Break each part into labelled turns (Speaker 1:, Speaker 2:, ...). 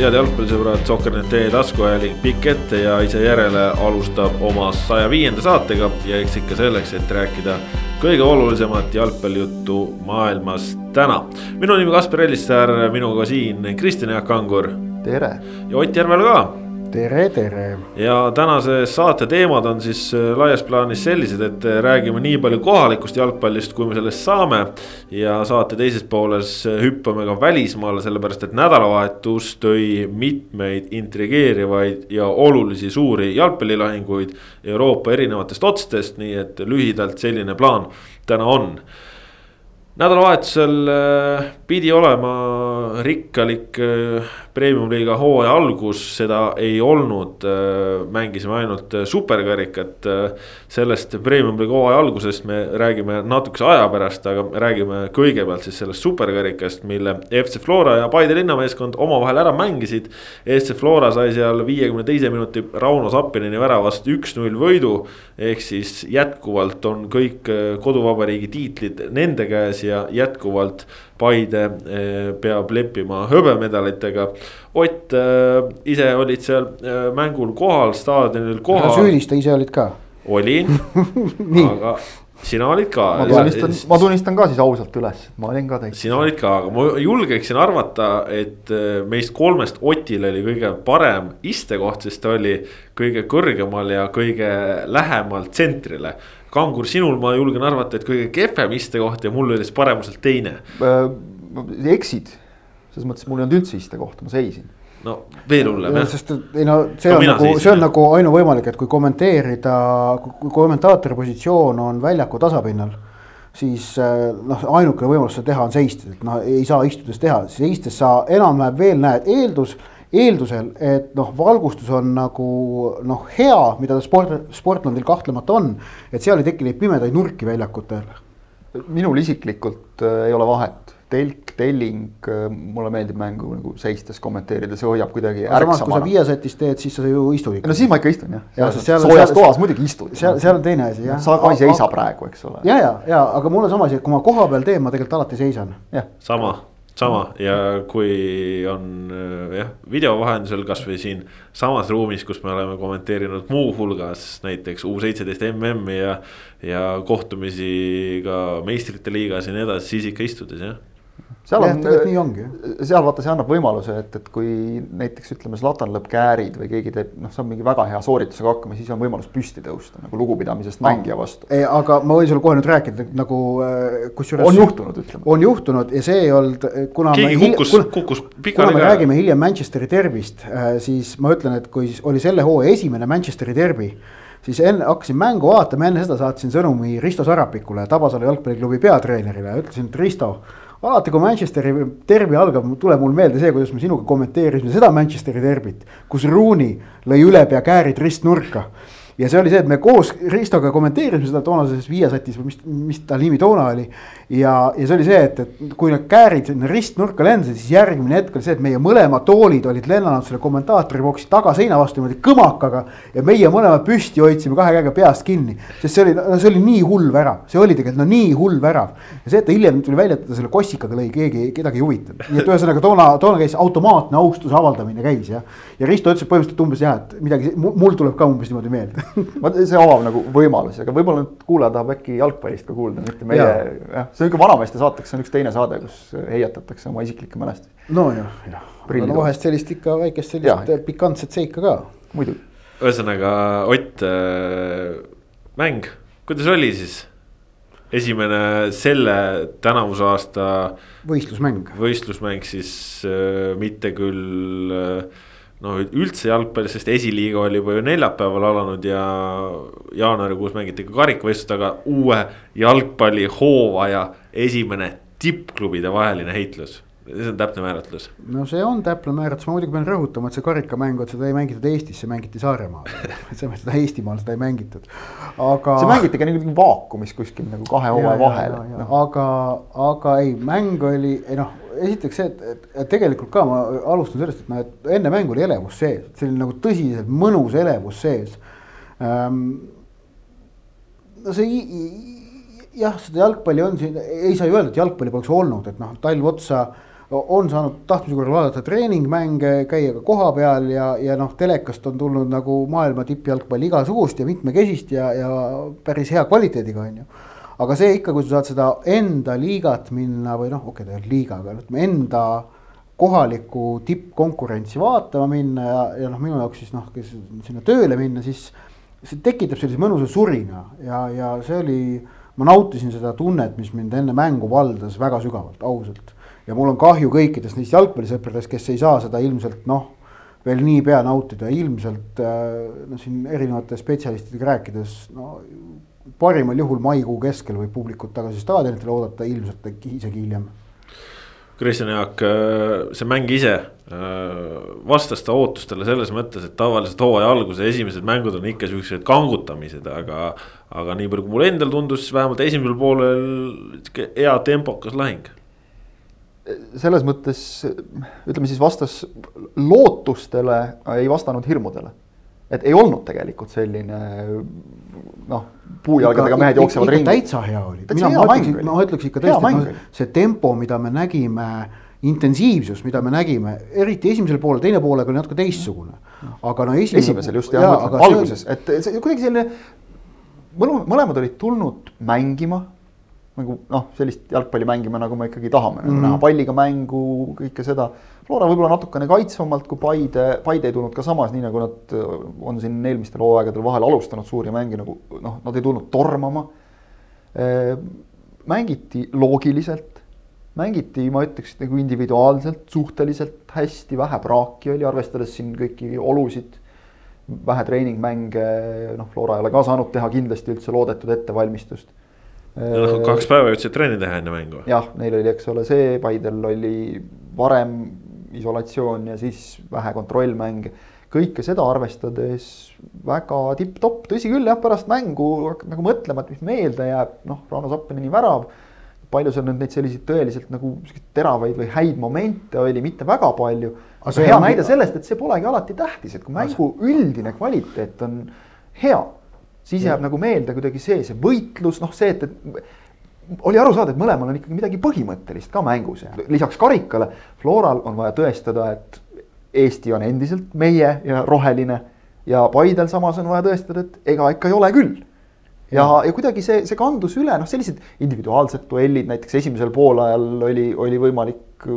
Speaker 1: head jalgpallisõbrad, Sokker.ee taskuajaling pikk ette ja ise järele alustab oma saja viienda saatega ja eks ikka selleks, et rääkida kõige olulisemat jalgpallijuttu maailmas täna. minu nimi Kaspar Ellissaar, minuga siin Kristjan Jaak Kangur.
Speaker 2: tere.
Speaker 1: ja Ott Järvel ka
Speaker 3: tere, tere.
Speaker 1: ja tänase saate teemad on siis äh, laias plaanis sellised, et äh, räägime nii palju kohalikust jalgpallist, kui me sellest saame. ja saate teises pooles äh, hüppame ka välismaale, sellepärast et nädalavahetus tõi mitmeid intrigeerivaid ja olulisi suuri jalgpallilahinguid Euroopa erinevatest otstest, nii et lühidalt selline plaan täna on nädalavahetusel pidi olema rikkalik premium-liiga hooaja algus, seda ei olnud, äh, mängisime ainult äh, superkarikat. Äh, sellest premium-liiga hooaja algusest me räägime natukese aja pärast, aga räägime kõigepealt siis sellest superkarikast, mille FC Flora ja Paide linnameeskond omavahel ära mängisid. FC Flora sai seal viiekümne teise minuti Rauno Sappineni väravast üks-null võidu. ehk siis jätkuvalt on kõik koduvabariigi tiitlid nende käes ja jätkuvalt Paide eh, peab leppima hõbemedalitega. Ott, eh, ise olid seal eh, mängul kohal, staadionil kohal.
Speaker 3: süüdista ise olid ka?
Speaker 1: olin aga sina olid ka.
Speaker 2: ma tunnistan, ma tunnistan ka siis ausalt üles, ma olin ka täitsa.
Speaker 1: sina olid ka, aga ma julgeksin arvata, et meist kolmest Otil oli kõige parem istekoht, sest ta oli kõige kõrgemal ja kõige lähemal tsentrile Kangur, sinul ma julgen arvata, et kõige kehvem istekoht ja mul oli siis paremuselt teine
Speaker 2: äh,. eksid, selles mõttes mul ei olnud üldse istekohta, ma seisin
Speaker 1: no veel hullem jah.
Speaker 3: sest ei no see on nagu, see on nagu ainuvõimalik, et kui kommenteerida, kui kommentaatori positsioon on väljaku tasapinnal. siis äh, noh, ainukene võimalus seda teha on seistes, et noh, ei saa istudes teha, seistes sa enam-vähem veel näed eeldus eeldusel, et noh, valgustus on nagu noh, hea, mida ta sport, Sportlandil kahtlemata on. et seal ei teki neid pimedaid nurki väljakutel.
Speaker 2: minul isiklikult äh, ei ole vahet, telk, telling äh,, mulle meeldib mängu nagu seistes kommenteerida, see hoiab kuidagi
Speaker 3: ärksamana. kui sa viiesetis teed, siis sa ju istud
Speaker 2: ikka. no siis ma ikka istun jah
Speaker 3: ja,
Speaker 2: ja. soojas toas muidugi istud.
Speaker 3: seal, seal on teine asi jah.
Speaker 2: sa ka ei seisa praegu, eks ole.
Speaker 3: ja, ja, ja aga mul on sama asi, et kui ma koha peal teen, ma tegelikult alati seisan.
Speaker 1: sama sama ja kui on äh, jah, video vahendusel kasvõi siin samas ruumis, kus me oleme kommenteerinud muuhulgas näiteks U seitseteist MM-i ja. ja kohtumisi ka meistrite liigas ja nii edasi, siis ikka istudes jah
Speaker 2: seal on, nii ongi. seal vaata, see annab võimaluse, et, et kui näiteks ütleme, Zlatan lööb käärid või keegi teeb, noh, saab mingi väga hea sooritusega hakkama, siis on võimalus püsti tõusta nagu lugupidamisest no. mängija vastu.
Speaker 3: aga ma võin sulle kohe nüüd rääkida nagu äh, kusjuures.
Speaker 2: on juhtunud, ütleme.
Speaker 3: on juhtunud ja see ei olnud, kuna.
Speaker 1: keegi kukkus, kukkus
Speaker 3: pikali ka. kuna me räägime hiljem Manchesteri derbist, äh, siis ma ütlen, et kui oli selle hooaja esimene Manchesteri derbi siis enne hakkasin mängu vaatama, enne seda saatsin sõnumi Risto Sarapikule, Tabasalu jalgpalliklubi peatreenerile, ütlesin, et Risto alati, kui Manchesteri derbi algab, tuleb mul meelde see, kuidas me sinuga kommenteerisime seda Manchesteri derbit, kus Rooney lõi ülepea käärid ristnurka ja see oli see, et me koos Ristoga kommenteerisime seda toonases viiesatis või mis, mis ta nimi toona oli. ja, ja see oli see, et, et kui need käärid sinna ristnurka lendasid, siis järgmine hetk oli see, et meie mõlemad toolid olid lennanud selle kommentaatori boksi tagaseina vastu niimoodi kõmakaga. ja meie mõlemad püsti hoidsime kahe käega peast kinni, sest see oli, no see oli nii hull värav, see oli tegelikult no nii hull värav. ja see, et ta hiljem tuli välja, et ta selle kossikaga lõi, keegi, kedagi ei huvitanud, nii et ühesõnaga toona, toona käis automaatne austuse avaldamine käis jah. ja Risto ütles põhimõtteliselt umbes jah, et midagi, mul tuleb ka umbes niimoodi meelde
Speaker 2: see avab nagu võimalusi, aga võib-olla nüüd kuulaja tahab äkki jalgpallist ka kuulda, mitte meie, jah, see on ikka vanameeste saateks, see on üks teine saade, kus heietatakse oma isiklikke mälestusi.
Speaker 3: nojah, jah, aga no vahest sellist ikka väikest sellist ja. pikantset seika ka.
Speaker 2: muidugi.
Speaker 1: ühesõnaga Ott äh,, mäng, kuidas oli siis? esimene selle tänavuse aasta.
Speaker 3: võistlusmäng.
Speaker 1: võistlusmäng siis äh, mitte küll äh, no üldse jalgpallis, sest esiliiga oli juba ju neljapäeval alanud ja jaanuarikuus mängiti ka karikavõistlust, aga uue jalgpallihooaja esimene tippklubide vaheline heitlus see on täpne määratlus.
Speaker 3: no see on täpne määratlus, ma muidugi pean rõhutama, et see karikamäng, et seda ei mängitud Eestis, see mängiti Saaremaal selles mõttes, et Eestimaal seda ei mängitud, aga.
Speaker 2: see mängiti ka nagu vaakumis kuskil nagu kahe hooaja vahel.
Speaker 3: No. aga, aga ei, mäng oli, ei noh, esiteks see, et, et, tegelikult ka ma alustan sellest, et noh, et enne mängu oli elevus sees, selline nagu tõsiselt mõnus elevus sees ähm,. no see jah, seda jalgpalli on siin, ei saa ju öelda, et jalgpalli poleks olnud, et noh, talv otsa on saanud tahtmise korral vaadata treeningmänge, käia ka kohapeal ja, ja noh, telekast on tulnud nagu maailma tippjalgpalli igasugust ja mitmekesist ja, ja päris hea kvaliteediga, on ju. Aga see ikka, kui sa saad seda enda liigat minna või noh, okei okay,, olnud liiga, aga ütleme enda kohalikku tippkonkurentsi vaatama minna ja, ja noh, minu jaoks siis noh, kes sinna tööle minna, siis see tekitab sellise mõnusa surina. Ja, ja see oli, ma nautisin seda tunnet, mis mind enne mängu valdas väga sügavalt, ausalt. Ja mul on kahju kõikidest neist jalgpallisõpradest, kes ei saa seda ilmselt noh, veel niipea nautida, ilmselt no siin erinevate spetsialistidega rääkides, no parimal juhul maikuu keskel võib publikut tagasi staadionitele oodata, ilmselt isegi hiljem.
Speaker 1: Kristjan Jaak, see mäng ise vastas ta ootustele selles mõttes, et tavaliselt hooaja alguse esimesed mängud on ikka siuksed kangutamised, aga. aga nii palju, kui mulle endal tundus, vähemalt esimesel poolel hea tempokas lahing
Speaker 2: selles mõttes ütleme siis vastas lootustele, ei vastanud hirmudele. et ei olnud tegelikult selline noh, puujalgadega mehed jooksevad ringi.
Speaker 3: täitsa hea oli, ma ütleks, ikka tõesti, no, see tempo, mida me nägime, intensiivsus, mida me nägime, eriti esimesel poolel, teine poolega oli natuke teistsugune. aga no esimesel.
Speaker 2: esimesel just jah, alguses, et see kuidagi selline, mõlemad olid tulnud mängima nagu noh, sellist jalgpalli mängima, nagu me ikkagi tahame nagu mm, -hmm. näha palliga mängu, kõike seda. Flora võib-olla natukene kaitsvamalt kui Paide, Paide ei tulnud ka samas, nii nagu nad on siin eelmistel hooaegadel vahel alustanud suuri mänge nagu noh, nad ei tulnud tormama. mängiti loogiliselt, mängiti, ma ütleks nagu individuaalselt suhteliselt hästi, vähe praaki oli, arvestades siin kõiki olusid. Vähe treeningmänge, noh, Flora ei ole ka saanud teha kindlasti üldse loodetud ettevalmistust.
Speaker 1: Noh, kaks päeva jõudsid trenni teha enne mängu.
Speaker 2: jah, neil oli, eks ole, see, Paidel oli varem isolatsioon ja siis vähe kontrollmänge. kõike seda arvestades väga tipp-topp, tõsi küll, jah, pärast mängu hakkad nagu mõtlema, et mis meelde jääb, noh, Rauno Sappineni värav. palju seal nüüd neid selliseid tõeliselt nagu teravaid või häid momente oli, mitte väga palju. aga see hea näide sellest, et see polegi alati tähtis, et kui mängu üldine kvaliteet on hea siis jääb ja. nagu meelde kuidagi see, see võitlus, noh, see, et, et oli aru saada, et mõlemal on ikkagi midagi põhimõttelist ka mängus ja lisaks karikale Floral on vaja tõestada, et Eesti on endiselt meie ja roheline ja Paidel samas on vaja tõestada, et ega ikka ei ole küll. ja, ja kuidagi see, see kandus üle, noh, sellised individuaalsed duellid näiteks esimesel poolajal oli, oli võimalik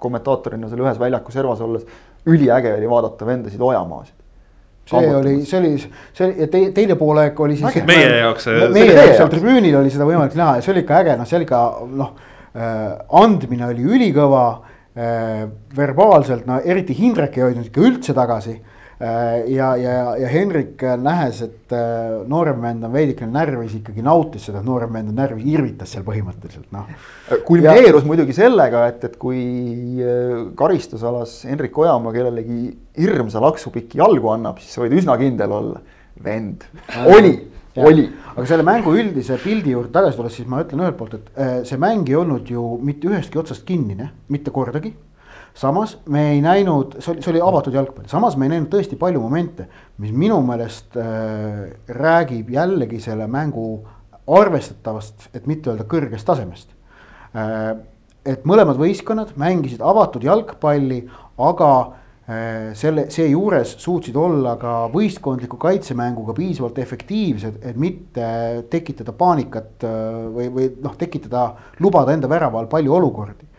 Speaker 2: kommentaatorina seal ühes väljaku servas olles üliäge oli vaadata vendasid Ojamaasid
Speaker 3: see oli, see oli, see ja te, teine poolaeg oli siis.
Speaker 1: meie jaoks.
Speaker 3: meie jaoks seal tribüünil oli seda võimalik näha ja see oli ikka äge, noh, seal ikka noh äh,, andmine oli ülikõva äh,. verbaalselt, no eriti Hindrek ei hoidnud ikka üldse tagasi Äh, ja, ja, ja Henrik äh, nähes, et äh, noorem vend on veidikene närvis, ikkagi nautis seda, et noorem vend on närvis, irvitas seal põhimõtteliselt noh.
Speaker 2: kulmineerus muidugi sellega, et, et kui karistusalas Henrik Ojamaa kellelegi hirmsa laksupiki jalgu annab, siis võid üsna kindel olla, vend oli Ja. oli.
Speaker 3: aga selle mängu üldise pildi juurde tagasi tulles, siis ma ütlen ühelt poolt, et see mäng ei olnud ju mitte ühestki otsast kinnine, mitte kordagi samas me ei näinud, see oli, see oli avatud jalgpall, samas me ei näinud tõesti palju momente, mis minu meelest äh, räägib jällegi selle mängu arvestatavast, et mitte öelda kõrgest tasemest äh,. et mõlemad võistkonnad mängisid avatud jalgpalli, aga äh, selle, seejuures suutsid olla ka võistkondliku kaitsemänguga piisavalt efektiivsed, et mitte tekitada paanikat äh, või, või noh, tekitada, lubada enda väraval palju olukordi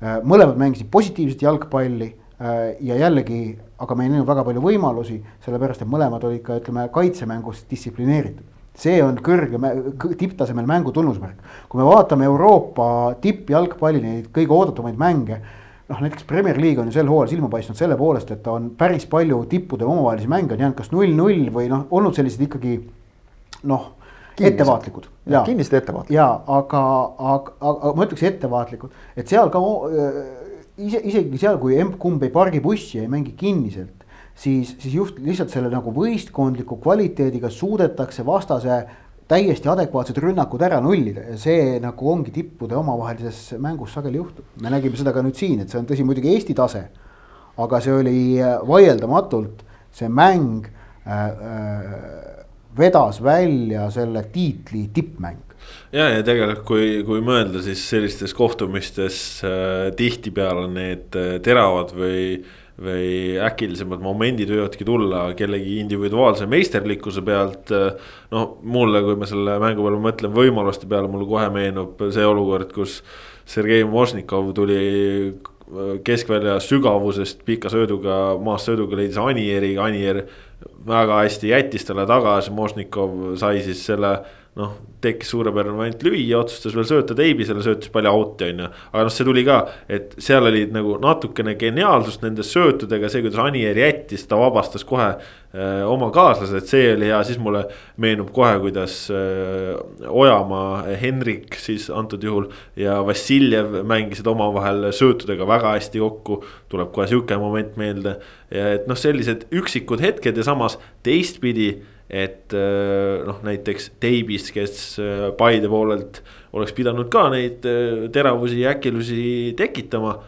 Speaker 3: mõlemad mängisid positiivset jalgpalli äh, ja jällegi, aga me ei näinud väga palju võimalusi, sellepärast et mõlemad olid ka ütleme kaitsemängus distsiplineeritud. see on kõrge tipptasemel mängu tunnusmärk. kui me vaatame Euroopa tippjalgpalli neid kõige oodatumaid mänge noh, näiteks Premier League on ju sel hooajal silma paistnud selle poolest, et on päris palju tippude omavahelisi mänge on jäänud kas null-null või noh, olnud sellised ikkagi noh ettevaatlikud.
Speaker 2: kindlasti ettevaatlikud.
Speaker 3: ja aga, aga, aga ma ütleks ettevaatlikud, et seal ka ise, isegi seal, kui emb-kumb ei pargi bussi ei mängi kinniselt, siis, siis just lihtsalt selle nagu võistkondliku kvaliteediga suudetakse vastase täiesti adekvaatsed rünnakud ära nullida ja see nagu ongi tippude omavahelises mängus sageli juhtub. me nägime seda ka nüüd siin, et see on tõsi muidugi Eesti tase. aga see oli vaieldamatult see mäng äh, äh, vedas välja selle tiitli tippmäng,
Speaker 1: ja, ja tegelikult, kui, kui mõelda, siis sellistes kohtumistes äh, tihtipeale need äh, teravad või, või äkilisemad momendid võivadki tulla kellegi individuaalse meisterlikkuse pealt. no mulle, kui ma selle mängu peale mõtlen võimaluste peale, mulle kohe meenub see olukord, kus Sergei Mošnikov tuli äh, keskvälja sügavusest pika sööduga, maast sööduga leidis Anieri, Anier väga hästi jättis talle tagasi, Mošnikov sai siis selle noh, tekkis suurepärane moment lüüa, otsustas veel sööta teibisele, söötis palju out'i on ju. aga noh, see tuli ka, et seal oli nagu natukene geniaalsust nende söötudega, see, kuidas Anier jättis, ta vabastas kohe oma kaaslased, see oli hea, siis mulle meenub kohe, kuidas öö, Ojamaa, Henrik siis antud juhul ja Vassiljev mängisid omavahel söötudega väga hästi kokku. tuleb kohe sihuke moment meelde et noh, sellised üksikud hetked ja samas teistpidi et äh, noh, näiteks Teibis, kes äh, Paide poolelt oleks pidanud ka neid äh, teravusi ja äkilusi tekitama.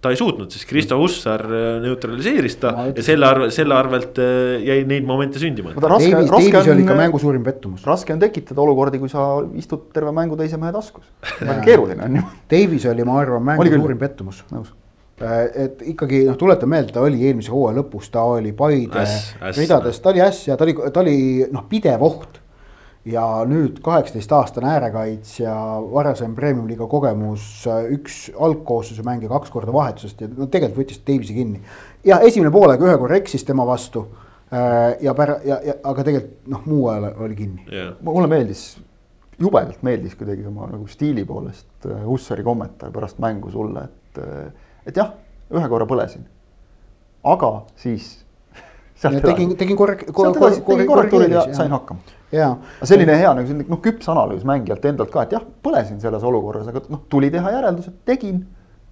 Speaker 1: Ta ei suutnud, siis Kristo Hussar neutraliseeris ta ja selle arvel, selle arvelt jäi neid momente sündima.
Speaker 3: Teibis, Teibis oli ikka mängu suurim pettumus.
Speaker 2: raske on tekitada olukordi, kui sa istud terve mängu teise mehe taskus. väga keeruline on ju.
Speaker 3: Teibis oli, ma arvan, mängu suurim pettumus.
Speaker 2: nõus
Speaker 3: Äh, et ikkagi noh, tuletan meelde, ta oli eelmise hooaja lõpus, ta oli Paide ridades, ta oli äss ja ta oli, ta oli noh, pidev oht. Ja nüüd kaheksateist aastane äärekaitsja, varasem premium-liiga kogemus, üks algkoosseisu mängija kaks korda vahetusest ja no tegelikult võttis Davisi kinni. ja esimene poolega ühe korra eksis tema vastu. Äh, ja pära- ja, ja aga tegelikult noh, muu ajal oli kinni
Speaker 2: yeah.. mulle meeldis jubedalt meeldis kuidagi oma nagu stiili poolest äh, Hussari kommentaar pärast mängu sulle, et et jah, ühe korra põlesin, aga siis.
Speaker 3: Tegin, tegin korrek-.
Speaker 2: tegin korrektuurid ja sain hakkama. selline hea nagu selline noh, küps analüüs mängijalt endalt ka, et jah, põlesin selles olukorras, aga noh, tuli teha järeldused, tegin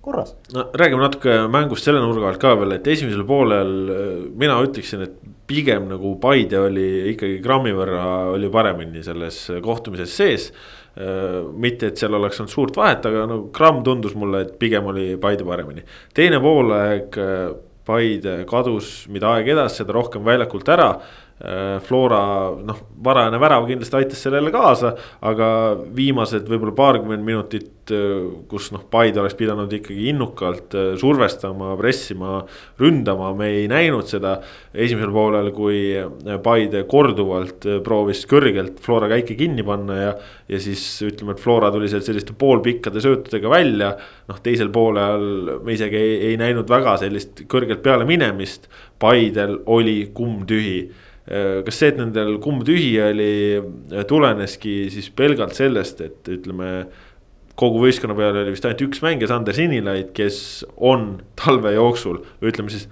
Speaker 2: korras.
Speaker 1: no räägime natuke mängust selle nurga alt ka veel, et esimesel poolel äh, mina ütleksin, et pigem nagu Paide oli ikkagi grammi võrra oli paremini selles kohtumises sees Äh, mitte, et seal oleks olnud suurt vahet, aga no gramm tundus mulle, et pigem oli Paide paremini. teine poolaeg äh, Paide kadus, mida aeg edas, seda rohkem väljakult ära Flora noh, varajane värav kindlasti aitas sellele kaasa, aga viimased võib-olla paarkümmend minutit, äh, kus noh, Paide oleks pidanud ikkagi innukalt äh, survestama, pressima, ründama, me ei näinud seda. esimesel poolel, kui Paide korduvalt proovis kõrgelt Flora käike kinni panna ja, ja siis ütleme, et Flora tuli sealt selliste poolpikkade söötudega välja. noh, teisel poolel me isegi ei, ei näinud väga sellist kõrgelt peale minemist, Paidel oli kumm tühi Äh, kas see, et nendel kumb tühi oli, äh, tuleneski siis pelgalt sellest, et ütleme. kogu võistkonna peal oli vist ainult üks mängija, Sander Sinilaid, kes on talve jooksul, ütleme siis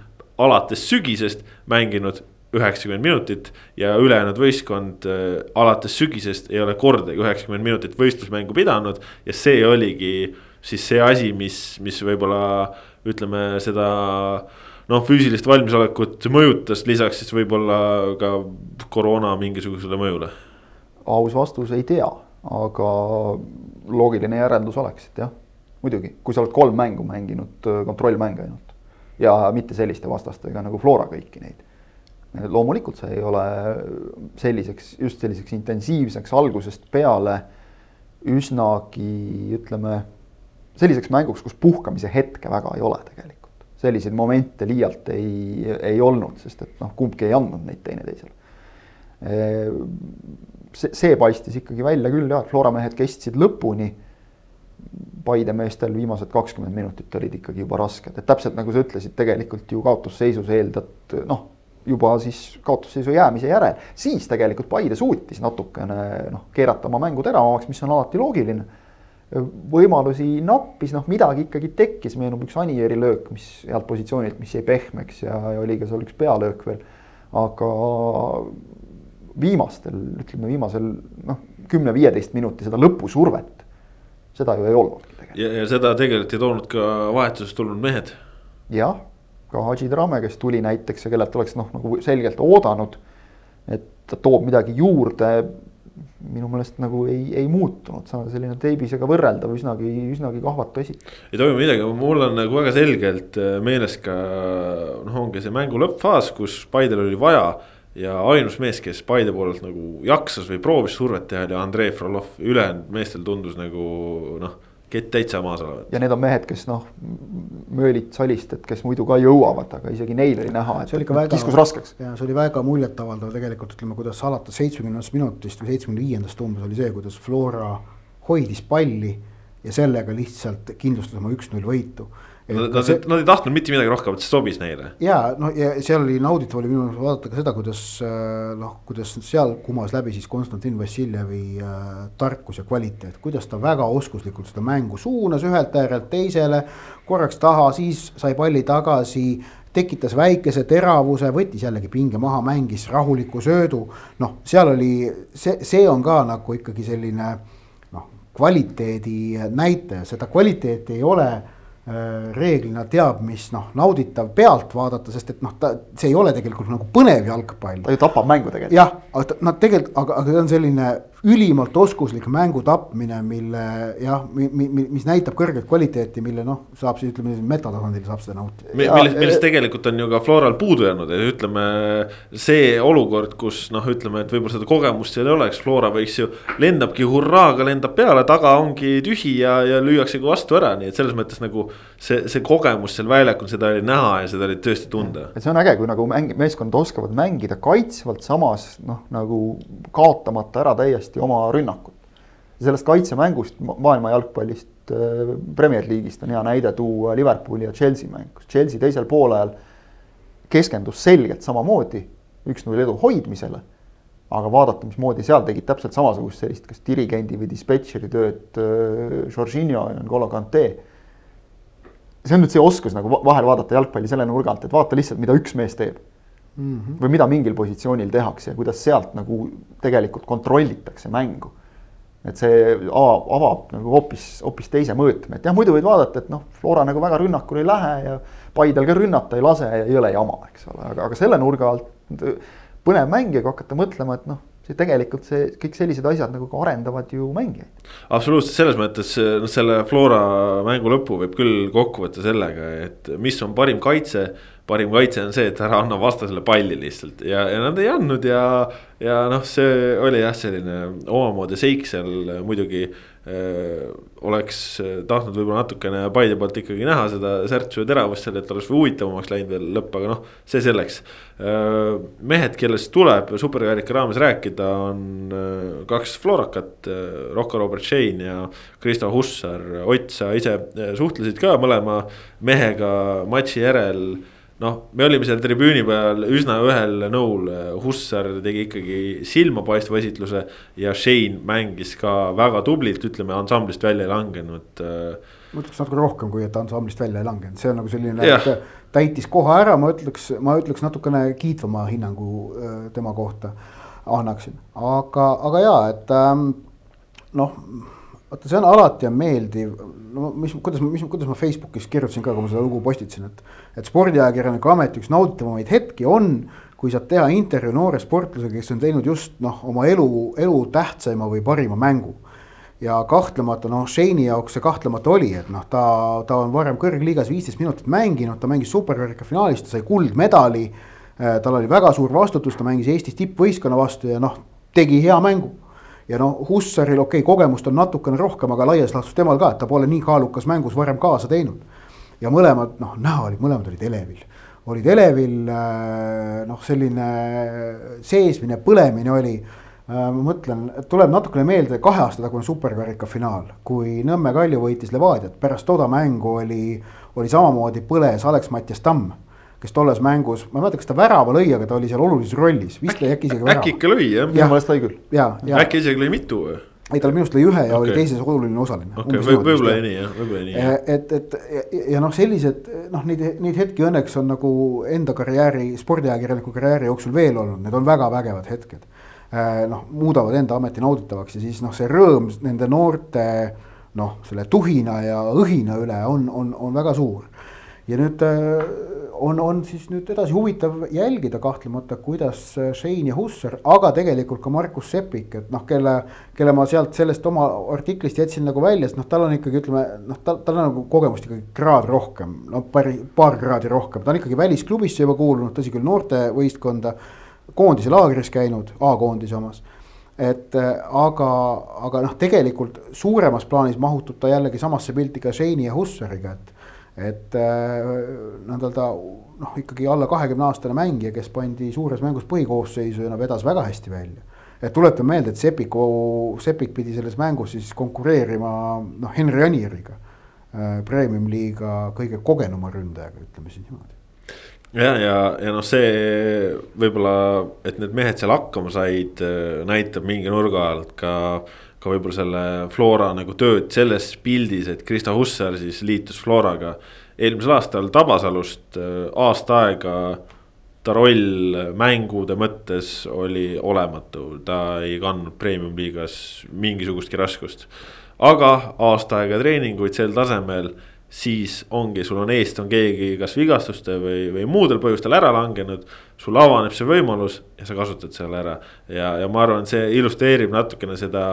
Speaker 1: alates sügisest mänginud üheksakümmend minutit ja ülejäänud võistkond äh, alates sügisest ei ole kordagi üheksakümmend minutit võistlusmängu pidanud. ja see oligi siis see asi, mis, mis võib-olla ütleme seda äh, noh, füüsilist valmisolekut mõjutas, lisaks siis võib-olla ka koroona mingisugusele mõjule?
Speaker 2: aus vastus ei tea, aga loogiline järeldus oleks, et jah, muidugi, kui sa oled kolm mängu mänginud, kontrollmänge ainult ja mitte selliste vastastega nagu Flora kõiki neid. loomulikult see ei ole selliseks, just selliseks intensiivseks algusest peale üsnagi ütleme, selliseks mänguks, kus puhkamise hetke väga ei ole tegelikult selliseid momente liialt ei, ei olnud, sest et noh, kumbki ei andnud neid teineteisele. see, see paistis ikkagi välja küll jah, et Flora mehed kestsid lõpuni. Paide meestel viimased kakskümmend minutit olid ikkagi juba rasked, et täpselt nagu sa ütlesid, tegelikult ju kaotusseisus eeldad noh, juba siis kaotusseisu jäämise järel, siis tegelikult Paide suutis natukene noh, keerata oma mängu teravamaks, mis on alati loogiline võimalusi nappis, noh midagi ikkagi tekkis, meenub üks Anieri löök, mis healt positsioonilt, mis jäi pehmeks ja, ja oli ka seal üks pealöök veel. aga viimastel, ütleme viimasel noh, kümne-viieteist minuti seda lõpusurvet, seda ju ei olnudki
Speaker 1: tegelikult. ja, seda tegelikult ei toonud ka vahetusest tulnud mehed.
Speaker 2: jah, ka Hadži Drame, kes tuli näiteks ja kellelt oleks noh, nagu selgelt oodanud, et ta toob midagi juurde minu meelest nagu ei, ei muutunud, selline teibisega võrreldav üsnagi, üsnagi kahvatu esi.
Speaker 1: ei toimu midagi, mul on nagu väga selgelt äh, meeles ka noh, ongi see mängu lõppfaas, kus Paidel oli vaja ja ainus mees, kes Paide poolelt nagu jaksas või proovis survet teha, oli Andrei Frolov, ülejäänud meestel tundus nagu noh kett täitsa maas olevat.
Speaker 2: ja need on mehed, kes noh, Möölit, Salistet, kes muidu ka jõuavad, aga isegi neil oli näha, et väga, kiskus raskeks.
Speaker 3: ja see oli väga muljetavaldav tegelikult ütleme, kuidas alates seitsmekümnendast minutist või seitsmekümne viiendast umbes oli see, kuidas Flora hoidis palli ja sellega lihtsalt kindlustas oma üks-null võitu
Speaker 1: Nad, see... nad ei tahtnud mitte midagi rohkemat, see sobis neile.
Speaker 3: ja noh, ja seal oli nauditav oli minu meelest vaadata ka seda, kuidas äh, noh, kuidas seal kumas läbi siis Konstantin Vassiljevi äh, tarkus ja kvaliteet, kuidas ta väga oskuslikult seda mängu suunas ühelt äärelt teisele. korraks taha, siis sai palli tagasi tekitas väikese teravuse, võttis jällegi pinge maha, mängis rahuliku söödu. noh, seal oli, see, see on ka nagu ikkagi selline noh, kvaliteedi näitaja, seda kvaliteeti ei ole reeglina teab, mis noh, nauditav pealt vaadata, sest et noh, ta, see ei ole tegelikult nagu põnev jalgpall.
Speaker 2: ta ju tapab mängu tegelikult.
Speaker 3: jah, aga nad tegelikult, aga, aga see on selline ülimalt oskuslik mängu tapmine, mille jah, mis näitab kõrget kvaliteeti, mille noh, saab siis ütleme metatasandil saab seda nautida.
Speaker 1: millest, millest tegelikult on ju ka Floral puudu jäänud, ütleme see olukord, kus noh, ütleme, et võib-olla seda kogemust seal ei oleks, Flora võiks ju. lendabki hurraaga, lendab peale, taga ongi tühi ja, ja lüüaksegi vastu ära, nii et selles mõttes nagu. see, see kogemus seal väljakul, seda oli näha ja seda oli tõesti tunda.
Speaker 2: et see on äge, kui nagu mäng, meeskonnad oskavad mängida kaitsvalt, samas noh, nagu kaotamata ära täiesti hästi oma rünnakut. sellest kaitsemängust maailma jalgpallist, äh, Premier League'ist on hea näide tuua Liverpooli ja Chelsea mäng, kus Chelsea teisel poolajal keskendus selgelt samamoodi üks-null edu hoidmisele. aga vaadata, mismoodi seal tegid täpselt samasugust sellist, kas dirigendi või dispetšeri tööd äh, Jorginho ja N'Golo Kante. see on nüüd see oskus nagu vahel vaadata jalgpalli selle nurga alt, et vaata lihtsalt, mida üks mees teeb mm. -hmm. või mida mingil positsioonil tehakse ja kuidas sealt nagu tegelikult kontrollitakse mängu. et see avab, avab nagu hoopis, hoopis teise mõõtme, et jah, muidu võid vaadata, et noh, Flora nagu väga rünnakule ei lähe ja Paidel ka rünnata ei lase ja ei ole jama, eks ole, aga, aga selle nurga alt põnev mäng ja kui hakata mõtlema, et noh see tegelikult see kõik sellised asjad nagu ka arendavad ju mängijaid.
Speaker 1: absoluutselt, selles mõttes noh, selle Flora mängu lõpu võib küll kokku võtta sellega, et mis on parim kaitse parim kaitse on see, et ära anna vastasele palli lihtsalt ja, ja nad ei andnud ja. ja noh, see oli jah, selline omamoodi seik seal muidugi äh,. oleks tahtnud võib-olla natukene Paide poolt ikkagi näha seda särtsu ja teravust seal, et oleks huvitavamaks läinud veel lõpp, aga noh, see selleks äh,. mehed, kellest tuleb superkarika raames rääkida, on äh, kaks Florakat Rocco Robert Shane ja Kristo Hussar. Ott, sa ise suhtlesid ka mõlema mehega matši järel noh, me olime seal tribüüni peal üsna ühel nõul, Hussar tegi ikkagi silmapaistva esitluse ja Shane mängis ka väga tublilt, ütleme ansamblist välja ei langenud.
Speaker 3: Äh, ma ütleks natuke rohkem, kui et ansamblist välja ei langenud, see on nagu selline, täitis koha ära, ma ütleks, ma ütleks natukene kiitvama hinnangu äh, tema kohta annaksin, aga, aga ja, et ähm, noh vaata, see on alati on meeldiv, no mis, kuidas, mis, kuidas ma Facebookis kirjutasin ka, kui ma seda lugu postitasin, et. et spordiajakirjaniku ameti üks nauditavamaid hetki on, kui saad teha intervjuu noore sportlasega, kes on teinud just noh, oma elu, elu tähtsaima või parima mängu. ja kahtlemata noh, Shane'i jaoks see kahtlemata oli, et noh, ta, ta on varem kõrgliigas viisteist minutit mänginud, ta mängis superkarika finaalis, ta sai kuldmedali. tal oli väga suur vastutus, ta mängis Eestis tippvõistkonna vastu ja noh, tegi hea mängu ja noh, Hussaril okei okay,, kogemust on natukene rohkem, aga laias laastus temal ka, et ta pole nii kaalukas mängus varem kaasa teinud. ja mõlemad noh, näha oli, mõlemad olid elevil, olid elevil äh, noh, selline seesmine, põlemine oli äh, ma mõtlen, tuleb natukene meelde kahe aasta tagune superkarika finaal, kui Nõmme Kalju võitis Levadiat, pärast toda mängu oli, oli samamoodi põles Alex-Mattias Tamm kes tolles mängus, ma ei mäleta, kas ta värava lõi, aga ta oli seal olulises rollis, vist lõi äkki isegi
Speaker 1: värava. äkki ikka lõi jah?
Speaker 2: minu meelest lõi küll.
Speaker 1: äkki isegi lõi mitu või?
Speaker 3: ei, tal minu arust lõi ühe ja okay. oli teises oluline osaline.
Speaker 1: okei okay,, võib-olla nii jah, võib-olla nii
Speaker 3: et, et ja, ja noh, sellised noh, neid, neid hetki õnneks on nagu enda karjääri, spordiajakirjaniku karjääri jooksul veel olnud, need on väga vägevad hetked. Äh, noh, muudavad enda ameti nauditavaks ja siis noh, see rõõm nende noorte noh, selle tuhina ja õhina üle on, on, on väga suur. ja nüüd äh, on, on siis nüüd edasi huvitav jälgida kahtlemata, kuidas Shane ja Hussar, aga tegelikult ka Markus Sepik, et noh, kelle, kelle ma sealt sellest oma artiklist jätsin nagu välja, sest noh, tal on ikkagi ütleme noh, tal, tal on nagu kogemust ikkagi kraad rohkem, no paar, paar kraadi rohkem, ta on ikkagi välisklubisse juba kuulunud, tõsi küll, noortevõistkonda koondise laagris käinud, A-koondise omas. et aga, aga noh, tegelikult suuremas plaanis mahutub ta jällegi samasse pilti ka Shane'i ja Hussariga, et et nii-öelda noh, ikkagi alla kahekümne aastane mängija, kes pandi suures mängus põhikoosseisu ja no vedas väga hästi välja. et tuletan meelde, et Sepiku, Sepik pidi selles mängus siis konkureerima noh, Henry Anieriga. Premium-liiga kõige kogenuma ründajaga, ütleme siis niimoodi
Speaker 1: ja, ja, ja noh, see võib-olla, et need mehed seal hakkama said, näitab mingi nurga alt ka ka võib-olla selle Flora nagu tööd selles pildis, et Krista Hussar siis liitus Floraga eelmisel aastal Tabasalust äh, aasta aega. ta roll mängude mõttes oli olematu, ta ei kandnud premium-liigas mingisugustki raskust. aga aasta aega treeninguid sel tasemel siis ongi, sul on eest on keegi kas vigastuste või, või muudel põhjustel ära langenud. Sul avaneb see võimalus ja sa kasutad selle ära ja, ja ma arvan, see illustreerib natukene seda,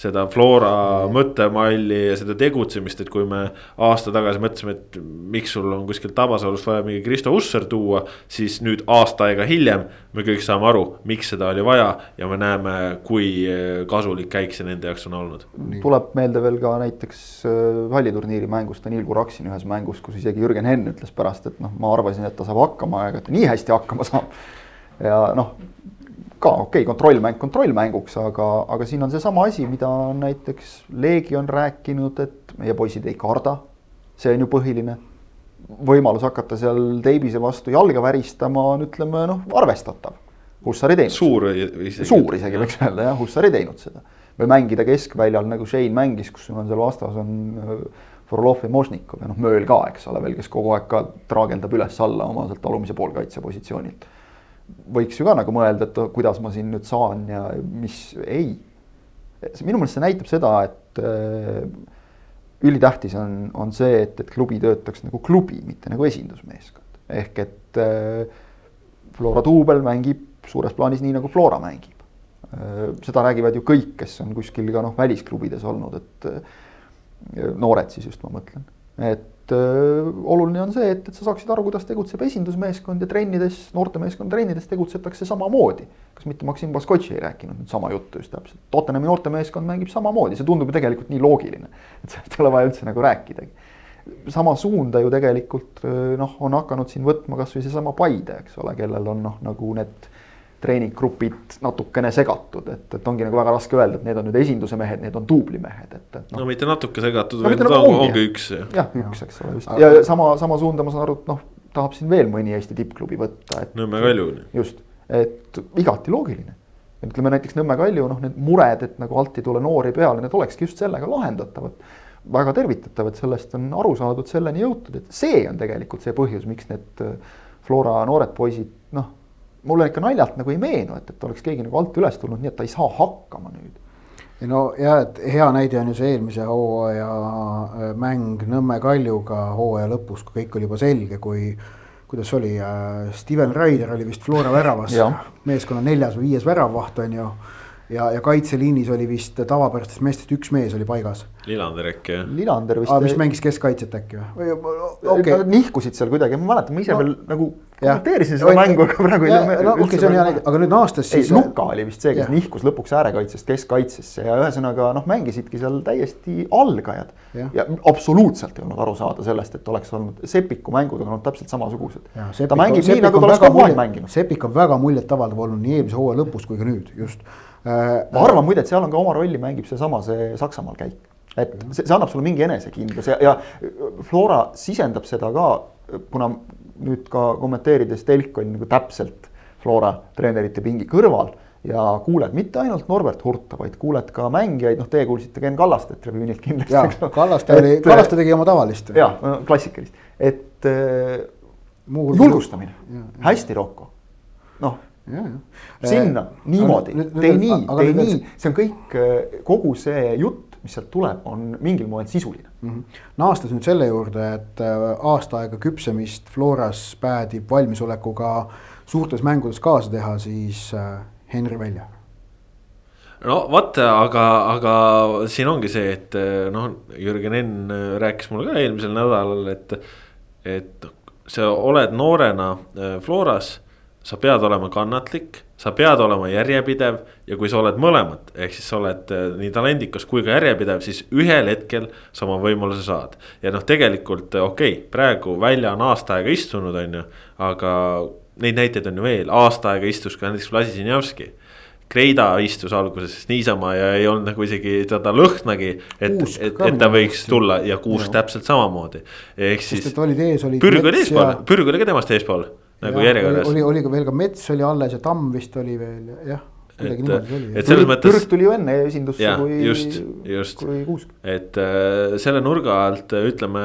Speaker 1: seda Flora mõttemalli ja seda tegutsemist, et kui me aasta tagasi mõtlesime, et miks sul on kuskilt Tabasalust vaja mingi Kristo Usser tuua. siis nüüd aasta aega hiljem me kõik saame aru, miks seda oli vaja ja me näeme, kui kasulik käik see nende jaoks on olnud.
Speaker 2: tuleb meelde veel ka näiteks äh, halliturniiri mängust Danil Kuraksin ühes mängus, kus isegi Jürgen Henn ütles pärast, et noh, ma arvasin, et ta saab hakkama, aga ta nii hästi hakkama saab. Ja noh, ka okei okay,, kontrollmäng kontrollmänguks, aga, aga siin on seesama asi, mida näiteks Leegion rääkinud, et meie poisid ei karda. see on ju põhiline. võimalus hakata seal Teibise vastu jalga väristama on, ütleme noh, arvestatav. Hussar ei teinud.
Speaker 1: suur isegi.
Speaker 2: suur isegi võiks öelda jah, Hussar ei teinud seda. või mängida keskväljal nagu Shane mängis, kus sul on seal vastas on Frolov ja Možnikov ja noh, Mööl ka, eks ole, veel, kes kogu aeg ka traageldab üles-alla oma sealt alumise poolkaitse positsioonilt. võiks ju ka nagu mõelda, et kuidas ma siin nüüd saan ja mis, ei. minu meelest see näitab seda, et äh, ülitähtis on, on see, et, et klubi töötaks nagu klubi, mitte nagu esindusmeeskond. ehk et äh, Flora duubel mängib suures plaanis nii, nagu Flora mängib äh,. seda räägivad ju kõik, kes on kuskil ka noh, välisklubides olnud, et noored siis just ma mõtlen, et öö, oluline on see, et, et sa saaksid aru, kuidas tegutseb esindusmeeskond ja trennides, noortemeeskonna trennides tegutsetakse samamoodi. kas mitte Maksim Baskotši ei rääkinud nüüd sama juttu just täpselt, Tottenhami noortemeeskond mängib samamoodi, see tundub ju tegelikult nii loogiline, et sellest ei ole vaja üldse nagu rääkidagi. sama suunda ju tegelikult noh, on hakanud siin võtma kasvõi seesama Paide, eks ole, kellel on noh, nagu need treeninggrupid natukene segatud, et, et ongi nagu väga raske öelda, et need on nüüd esinduse mehed, need on duublimehed, et, et
Speaker 1: no.. no mitte natuke segatud no,, vaid nagu ongi, ongi üks.
Speaker 2: jah, üks, eks ole, just ja sama, sama suunda ma saan aru, et noh, tahab siin veel mõni Eesti tippklubi võtta, et.
Speaker 1: Nõmme Kalju.
Speaker 2: just, et igati loogiline. ütleme näiteks Nõmme Kalju, noh, need mured, et nagu alt ei tule noori peale, need olekski just sellega lahendatavad. väga tervitatav, et sellest on aru saadud, selleni jõutud, et see on tegelikult see põhjus, miks need Flora noored poisid, noh mulle ikka naljalt nagu ei meenu, et, et oleks keegi nagu alt üles tulnud, nii et ta ei saa hakkama nüüd.
Speaker 3: no ja, et hea näide on ju see eelmise hooaja äh, mäng Nõmme Kaljuga hooaja lõpus, kui kõik oli juba selge, kui kuidas oli äh,, Steven Raider oli vist Flora väravas, meeskonna neljas või viies väravvaht on ju ja, ja kaitseliinis oli vist tavapärastest meestest üks mees oli paigas.
Speaker 1: Lillander äkki jah?
Speaker 2: Lillander vist.
Speaker 3: mis mängis keskkaitset äkki või?
Speaker 2: Okay. Nad nihkusid seal kuidagi, ma mäletan, ma ise no, veel nagu kommenteerisin seda mängu, aga praegu
Speaker 3: ei tea. no okei okay,, see on hea näide, aga nüüd aastas
Speaker 2: siis. ei, Luka oli vist see, kes ja. nihkus lõpuks äärekaitsest keskkaitsesse ja ühesõnaga noh, mängisidki seal täiesti algajad. ja, ja absoluutselt ei olnud aru saada sellest, et oleks olnud Sepiku mängud on olnud täpselt samasugused. ta mängib nii, nagu ta oleks kogu aeg mänginud.
Speaker 3: Sepik on väga muljetavaldav olnud nii eelmise hooaja lõpus kui ka nüüd just
Speaker 2: Äh, ma arvan muide, et seal on ka oma rolli mängib seesama, see Saksamaal käik. et see, see annab sulle mingi enesekindlus ja, ja Flora sisendab seda ka, kuna nüüd ka kommenteerides telk oli nagu täpselt Flora treenerite pingi kõrval ja kuuled mitte ainult Norbert Hurta, vaid kuuled ka mängijaid, noh, teie kuulsite Ken Kallastet tribüünilt kindlasti.
Speaker 3: Kallaste oli, Kallaste tegi oma tavalist.
Speaker 2: jah, klassikalist, et äh, julgustamine, hästi Rocco, noh sinna äh, niimoodi, tee nii, tee nii, see on kõik, äh, kogu see jutt, mis sealt tuleb, on mingil moel sisuline
Speaker 3: mm. -hmm. naastes nüüd selle juurde, et äh, aasta aega küpsemist Floras päädib valmisolekuga suurtes mängudes kaasa teha, siis Henri välja
Speaker 1: no vaata, aga, aga siin ongi see, et noh, Jürgen Enn rääkis mulle ka eelmisel nädalal, et, et sa oled noorena Floras sa pead olema kannatlik, sa pead olema järjepidev ja kui sa oled mõlemad, ehk siis sa oled äh, nii talendikas kui ka järjepidev, siis ühel hetkel sa oma võimaluse saad. ja noh, tegelikult äh, okei okay,, praegu välja on aasta aega istunud, on ju, aga neid näiteid on ju veel, aasta aega istus ka näiteks Vlasisinjavski Kreida istus alguses niisama ja ei olnud nagu isegi teda lõhnagi, et, et, et ta võiks tulla ja Kuusk täpselt samamoodi. ehk siis. Pürg oli eespool Pürg oli ka temast eespool nagu järjekorras.
Speaker 3: oli, oli ka veel ka Mets oli alles ja Tamm vist oli veel, jah.
Speaker 1: et, et selles mõttes.
Speaker 2: Pürg tuli ju enne esindusse
Speaker 1: ja, kui, just, just. et äh, selle nurga alt ütleme.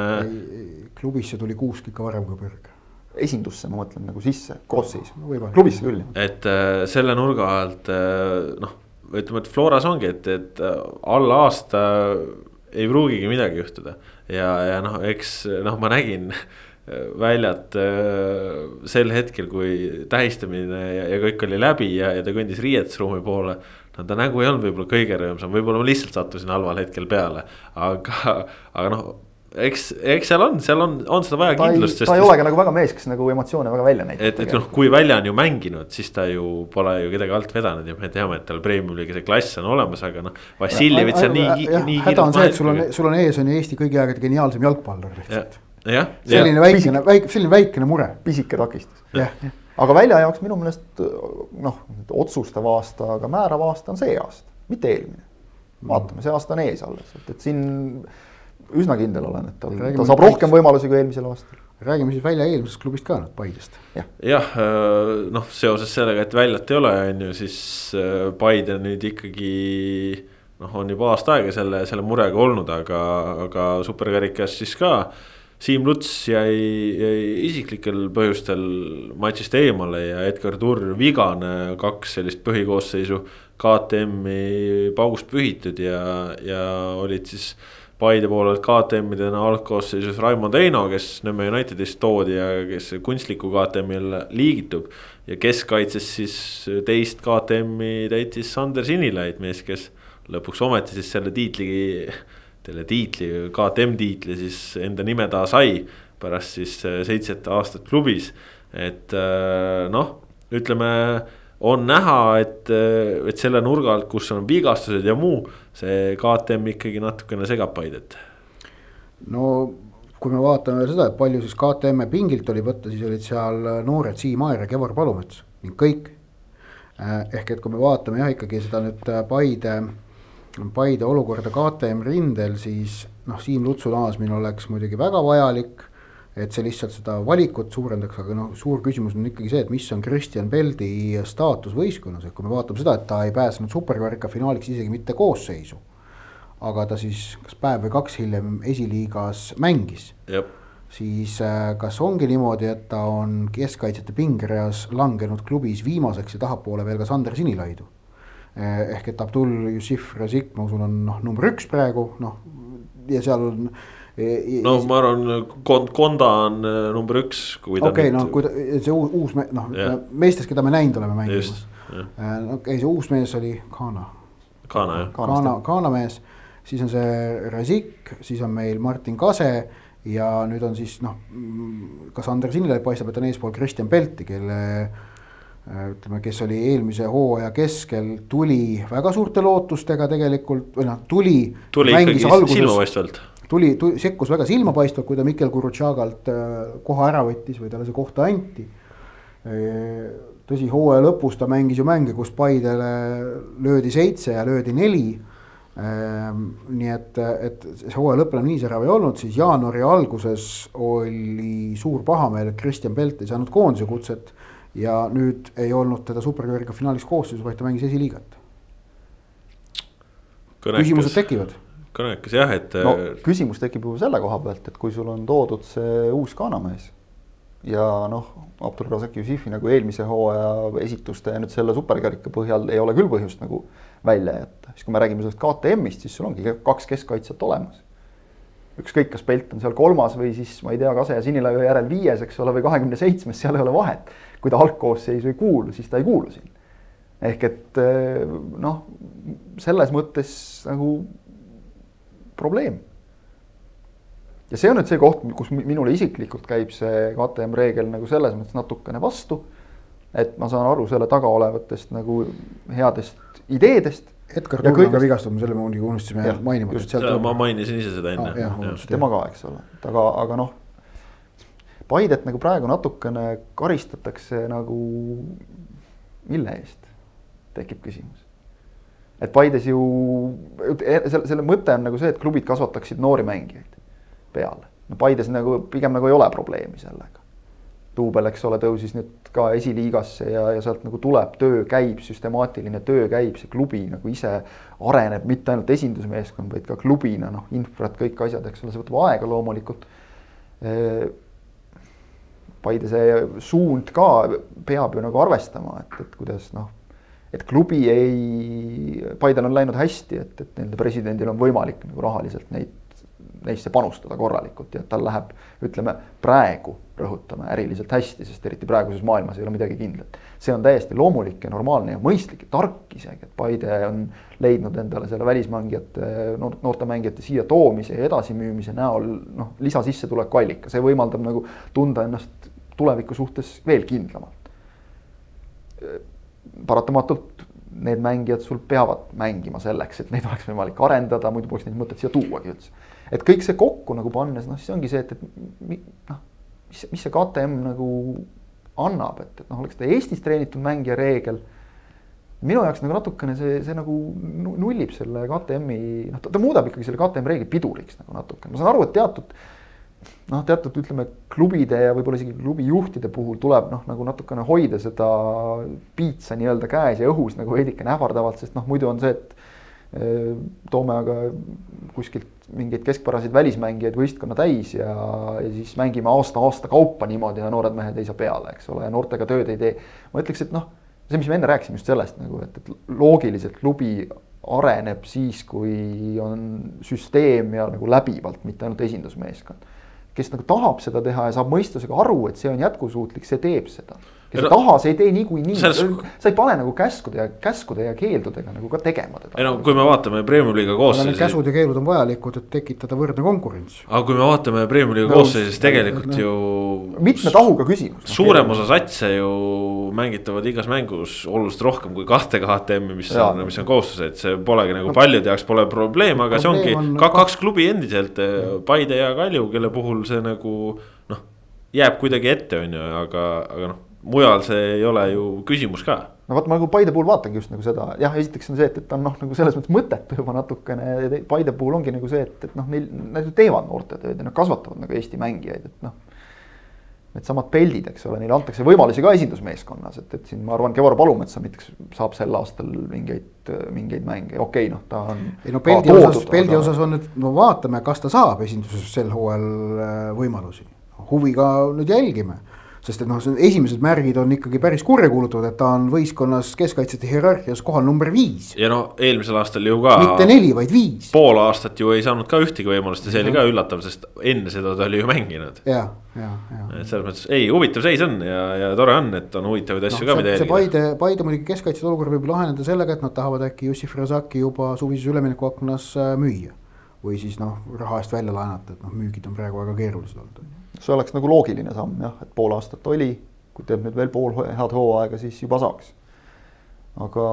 Speaker 3: klubisse tuli Kuusk ikka varem kui Pürg
Speaker 2: esindusse, ma mõtlen nagu sisse, koosseisu no,, klubisse küll.
Speaker 1: et äh, selle nurga alt äh, noh, ütleme, et Floras ongi, et, et äh, alla aasta ei pruugigi midagi juhtuda. ja, ja noh, eks noh, ma nägin väljat äh, sel hetkel, kui tähistamine ja, ja kõik oli läbi ja, ja ta kõndis riietusruumi poole no ta nägu ei olnud võib-olla kõige rõõmsam, võib-olla ma lihtsalt sattusin halval hetkel peale, aga, aga noh eks, eks seal on, seal on, on seda vaja ta kindlust.
Speaker 2: ta ei olegi nagu väga mees, kes nagu emotsioone väga välja näitab.
Speaker 1: et, et noh, kui välja on ju mänginud, siis ta ju pole ju kedagi alt vedanud ja me teame, et tal Premiumi liiga see klass on olemas, aga noh. Vassiljevits on nii, nii.
Speaker 3: häda on see, et sul on, sul on ees on ju Eesti kõigi aegade geniaalsem jalgpallur lihtsalt.
Speaker 1: Selline
Speaker 3: väikene, väike, selline väikene mure.
Speaker 2: pisike takistus. aga välja jaoks minu meelest noh, otsustav aasta, aga määrav aasta on see aasta, mitte eelmine. vaatame, see aasta on ees alles, et, et siin üsna kindel olen, et tal, ta saab rohkem võimalusi kui eelmisel aastal.
Speaker 3: räägime siis välja eelmisest klubist ka nüüd, Paidest.
Speaker 1: jah ja,, äh, noh, seoses sellega, et väljat ei ole, on ju, siis äh, Paide nüüd ikkagi noh, on juba aasta aega selle, selle murega olnud, aga, aga superkarikas siis ka. Siim Luts jäi, jäi isiklikel põhjustel matšist eemale ja Edgar Turr vigane, kaks sellist põhikoosseisu KTM-i paugust pühitud ja, ja olid siis Paide poolelt KTM-idena algkoosseisus Raimond Eino, kes Nõmme Unitedist toodi ja kes kunstliku KTM-il liigitub. ja keskkaitses siis teist KTM-i täitis Sander Sinilaid, mees, kes lõpuks ometi siis selle tiitli, selle tiitli, KTM tiitli siis enda nime taha sai. pärast siis seitset aastat klubis, et noh, ütleme on näha, et, et selle nurga alt, kus on vigastused ja muu, see KTM ikkagi natukene segab Paidet.
Speaker 3: no kui me vaatame seda, et palju siis KTM-e pingilt oli võtta, siis olid seal noored Siim Aer ja Kevar Palumets ning kõik. Eh, ehk et kui me vaatame jah, ikkagi seda nüüd Paide, Paide olukorda KTM rindel, siis noh, Siim Lutsu naasmine oleks muidugi väga vajalik et see lihtsalt seda valikut suurendaks, aga noh, suur küsimus on ikkagi see, et mis on Kristjan Peldi staatus võistkonnas, et kui me vaatame seda, et ta ei pääsenud superkarika finaaliks isegi mitte koosseisu. aga ta siis kas päev või kaks hiljem esiliigas mängis. siis äh, kas ongi niimoodi, et ta on keskkaitsjate pingereas langenud klubis viimaseks ja tahapoole veel ka Sander Sinilaidu. Äh, ehk et Abdul Jussif Razik, ma usun, on noh, number üks praegu noh ja seal on
Speaker 1: no ma arvan, Konda on number üks.
Speaker 3: okei okay,, noh, kui ta, see uus, uus me-, noh yeah., meestest, keda me näinud oleme mängimas. Okei okay,, see uus mees oli Kana.
Speaker 1: Kana jah.
Speaker 3: Kana, Kana mees, siis on see Razik, siis on meil Martin Kase ja nüüd on siis noh, kas Ander Sinilaid paistab, et on eespool Kristjan Pelti, kelle äh, ütleme, kes oli eelmise hooaja keskel, tuli väga suurte lootustega tegelikult või noh, tuli.
Speaker 1: tuli ikkagi silmapaistvalt
Speaker 3: tuli, tuli, sekkus väga silmapaistvalt, kui ta Mikkel Gurutšagalt äh, koha ära võttis või talle see koht anti. Äh, tõsi, hooaja lõpus ta mängis ju mänge, kus Paidele löödi seitse ja löödi neli. Äh, nii et, et see hooaja lõpp enam nii särav ei olnud, siis jaanuari alguses oli suur pahameel, et Kristjan Pelt ei saanud koondise kutset. Ja nüüd ei olnud teda superkarika finaalis koosseisus, vaid ta mängis esiliigat. küsimused tekivad
Speaker 1: kõnekas jah, et.
Speaker 2: no äh, küsimus tekib ju selle koha pealt, et kui sul on toodud see uus kaanamees. ja noh, Abdulrazak Jussifi nagu eelmise hooaja esituste ja nüüd selle superkarika põhjal ei ole küll põhjust nagu välja jätta, siis kui me räägime sellest KTM-ist, siis sul ongi kaks keskkaitsjat olemas. Ükskõik, kas Pelt on seal kolmas või siis ma ei tea, Kase ja Sinilaiu järel viies, eks ole, või kahekümne seitsmes, seal ei ole vahet. kui ta algkoosseisu ei kuulu, siis ta ei kuulu siin. ehk et äh, noh, selles mõttes nagu probleem. ja see on nüüd see koht, kus minule isiklikult käib see KTM reegel nagu selles mõttes natukene vastu. et ma saan aru selle taga olevatest nagu headest ideedest.
Speaker 3: Edgar
Speaker 2: kõigest-
Speaker 3: ka vigastunud, selle me muidugi unustasime mainimata,
Speaker 2: just.
Speaker 1: ma mainisin ise seda
Speaker 3: Ah, jah,
Speaker 1: enne
Speaker 3: vabandust.
Speaker 2: tema ka, eks ole, aga, aga noh. Paidet nagu praegu natukene karistatakse nagu mille eest, tekib küsimus. et Paides ju, selle, selle mõte on nagu see, et klubid kasvataksid noori mängijaid peale. no Paides nagu pigem nagu ei ole probleemi sellega. Duubel, eks ole, tõusis nüüd ka esiliigasse ja, ja sealt nagu tuleb, töö käib, süstemaatiline töö käib, see klubi nagu ise areneb, mitte ainult esindusmeeskond, vaid ka klubina noh, infrad, kõik asjad, eks ole, see võtab aega loomulikult. Paide see suund ka peab ju nagu arvestama, et, et kuidas noh, et klubi ei, Paidel on läinud hästi, et, et nende presidendil on võimalik nagu rahaliselt neid, neisse panustada korralikult ja tal läheb, ütleme praegu rõhutame äriliselt hästi, sest eriti praeguses maailmas ei ole midagi kindlat. see on täiesti loomulik ja normaalne ja mõistlik ja tark isegi, et Paide on leidnud endale selle välismängijate, noorte mängijate siia toomise ja edasimüümise näol noh, lisasissetuleku allika, see võimaldab nagu tunda ennast tuleviku suhtes veel kindlamalt. paratamatult need mängijad sul peavad mängima selleks, et neid oleks võimalik arendada, muidu poleks neid mõtet siia tuuagi üldse. Et kõik see kokku nagu pannes, noh siis ongi see, et, et noh, mis, mis see KTM nagu annab, et, et noh, oleks ta Eestis treenitud mängija reegel. minu jaoks nagu natukene see, see nagu nu- nullib selle KTM-i, noh ta, muudab ikkagi selle KTM reegli piduriks nagu natuke, ma saan aru, et teatud noh, teatud ütleme klubide ja võib-olla isegi klubi juhtide puhul tuleb noh, nagu natukene hoida seda piitsa nii-öelda käes ja õhus nagu veidikene ähvardavalt, sest noh, muidu on see, et eh, toome aga kuskilt mingeid keskpäraseid välismängijaid võistkonna täis ja, ja siis mängime aasta-aasta kaupa niimoodi ja noored mehed ei saa peale, eks ole, ja noortega tööd ei tee. ma ütleks, et noh, see, mis me enne rääkisime just sellest nagu, et, et loogiliselt klubi areneb siis, kui on süsteem ja nagu läbivalt, mitte ainult esindusmeeskond kes nagu tahab seda teha ja saab mõistusega aru, et see on jätkusuutlik, see teeb seda. Kes ei
Speaker 1: no-
Speaker 2: taha, see ei tee niikuinii
Speaker 1: Selles-
Speaker 2: nii., sa ei pane nagu käskude ja käskude ja keeldudega nagu ka tegema teda.
Speaker 1: ei no kui me vaatame Premiumi liiga koosseisu,
Speaker 3: käsud ja keelud on vajalikud, et tekitada võrdne konkurents.
Speaker 1: aga kui me vaatame Premiumi liiga
Speaker 2: Nõus.
Speaker 1: koosseisu, siis tegelikult
Speaker 3: Noh.
Speaker 1: ju.
Speaker 2: mitme tahuga küsimus.
Speaker 1: suurem osa satse ju mängitavad igas mängus oluliselt rohkem kui kahte KTM-i, mis
Speaker 2: Jaa.
Speaker 1: on, mis on kohustused, see polegi nagu paljude jaoks pole probleem, aga see ongi
Speaker 3: Probleem on
Speaker 1: ka,
Speaker 3: ka-
Speaker 1: kaks klubi endiselt, Paide ja Kalju, kelle puhul see nagu noh. jääb kuidagi ette, on ju, aga, aga noh, mujal see ei ole ju küsimus ka
Speaker 2: no vot, ma nagu Paide puhul vaatangi just nagu seda, jah, esiteks on see, et, et ta on noh, nagu selles mõttes mõttetu juba natukene. Paide puhul ongi nagu see, et, et noh, neil, nad ju teevad noortetööd ja nad kasvatavad nagu Eesti mängijaid, et noh. Needsamad peldid, eks ole, neile antakse võimalusi ka esindusmeeskonnas, et, et siin ma arvan, Kevvar Palumetsa näiteks saab sel aastal mingeid, mingeid mänge, okei okay,, noh, ta on.
Speaker 3: ei no peldi osas, peldi aga... osas on nüüd, no vaatame, kas ta saab esinduses sel hooajal äh, võimalusi. huviga nüüd jälgime, sest et noh, esimesed märgid on ikkagi päris kurjakuulutavad, et ta on võistkonnas keskkaitsjate hierarhias kohal number viis.
Speaker 1: ja no eelmisel aastal ju ka.
Speaker 3: mitte neli, vaid viis.
Speaker 1: pool aastat ju ei saanud ka ühtegi võimalust ja see oli ka üllatav, sest enne seda ta oli ju mänginud.
Speaker 3: ja, ja, ja.
Speaker 1: et selles mõttes ei, huvitav seis on ja, ja tore on, et on huvitavaid asju
Speaker 3: no,
Speaker 1: ka, mida jälgida.
Speaker 3: Paide, Paide muidugi keskkaitsjate olukord võib laheneda sellega, et nad tahavad äkki Jussif Razaki juba suvises üleminekuaknas äh, müüa. või siis noh, raha eest välja laenata, et noh, müügid on praegu väga keerulised olnud.
Speaker 2: See oleks nagu loogiline samm jah, et pool aastat oli, kui teeb nüüd veel pool head hooaega, siis juba saaks. aga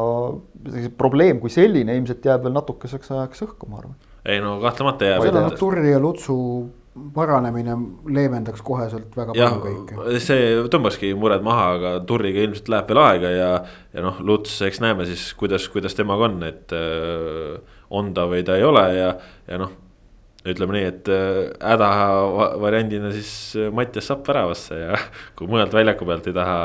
Speaker 2: see probleem kui selline ilmselt jääb veel natukeseks ajaks õhku, ma arvan.
Speaker 1: ei no kahtlemata jääb.
Speaker 3: selle noh, Turri ja Lutsu paranemine leevendaks koheselt väga
Speaker 1: jah
Speaker 3: palju kõike.
Speaker 1: see tõmbaski mured maha, aga Turriga ilmselt läheb veel aega ja, ja noh, Luts, eks näeme siis, kuidas, kuidas temaga on, et äh, on ta või ta ei ole ja, ja noh. Ütleme nii, et äh, hädavariandina siis äh, Mattias Sapp väravasse ja kui mujalt väljaku pealt ei taha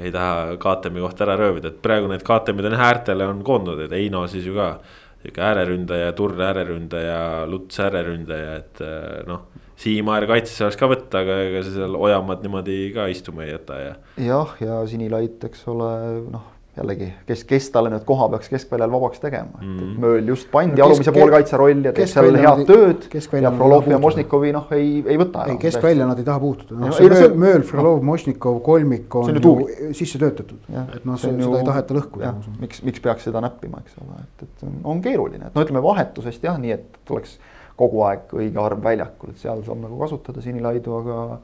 Speaker 1: ei taha KTM-i kohta ära röövida, et praegu need KTM-id on äärtele on koondunud, et Heino siis ju ka. sihuke ääreründaja, Turr ääreründaja, Luts ääreründaja, et äh, noh. Siimaer kaitsesse oleks ka võtta, aga ega sa seal Ojamaad niimoodi ka istuma ei jäta ja.
Speaker 2: jah, ja Sinilait, eks ole, noh jällegi, kes, kes talle nüüd koha peaks keskväljal vabaks tegema, et mm. Mööl just pandi
Speaker 3: No
Speaker 2: alumise poolkaitse rolli ja teeb seal head tööd. ja Frolov ja. Mošnikovi noh, ei, ei võta.
Speaker 3: ei, keskvälja nad ei taha puutuda, noh see
Speaker 2: no
Speaker 3: Mööl, Mööl, Frolov, Mošnikov, kolmik on,
Speaker 2: ju
Speaker 3: sisse töötatud. et noh,
Speaker 2: see on
Speaker 3: seda
Speaker 2: ju-
Speaker 3: ei taheta lõhkuda.
Speaker 2: miks, miks peaks seda näppima, eks ole, et, et on, on keeruline, et no ütleme vahetusest jah, nii et oleks kogu aeg õige arv väljakul, et seal saab nagu kasutada Sinilaidu, aga.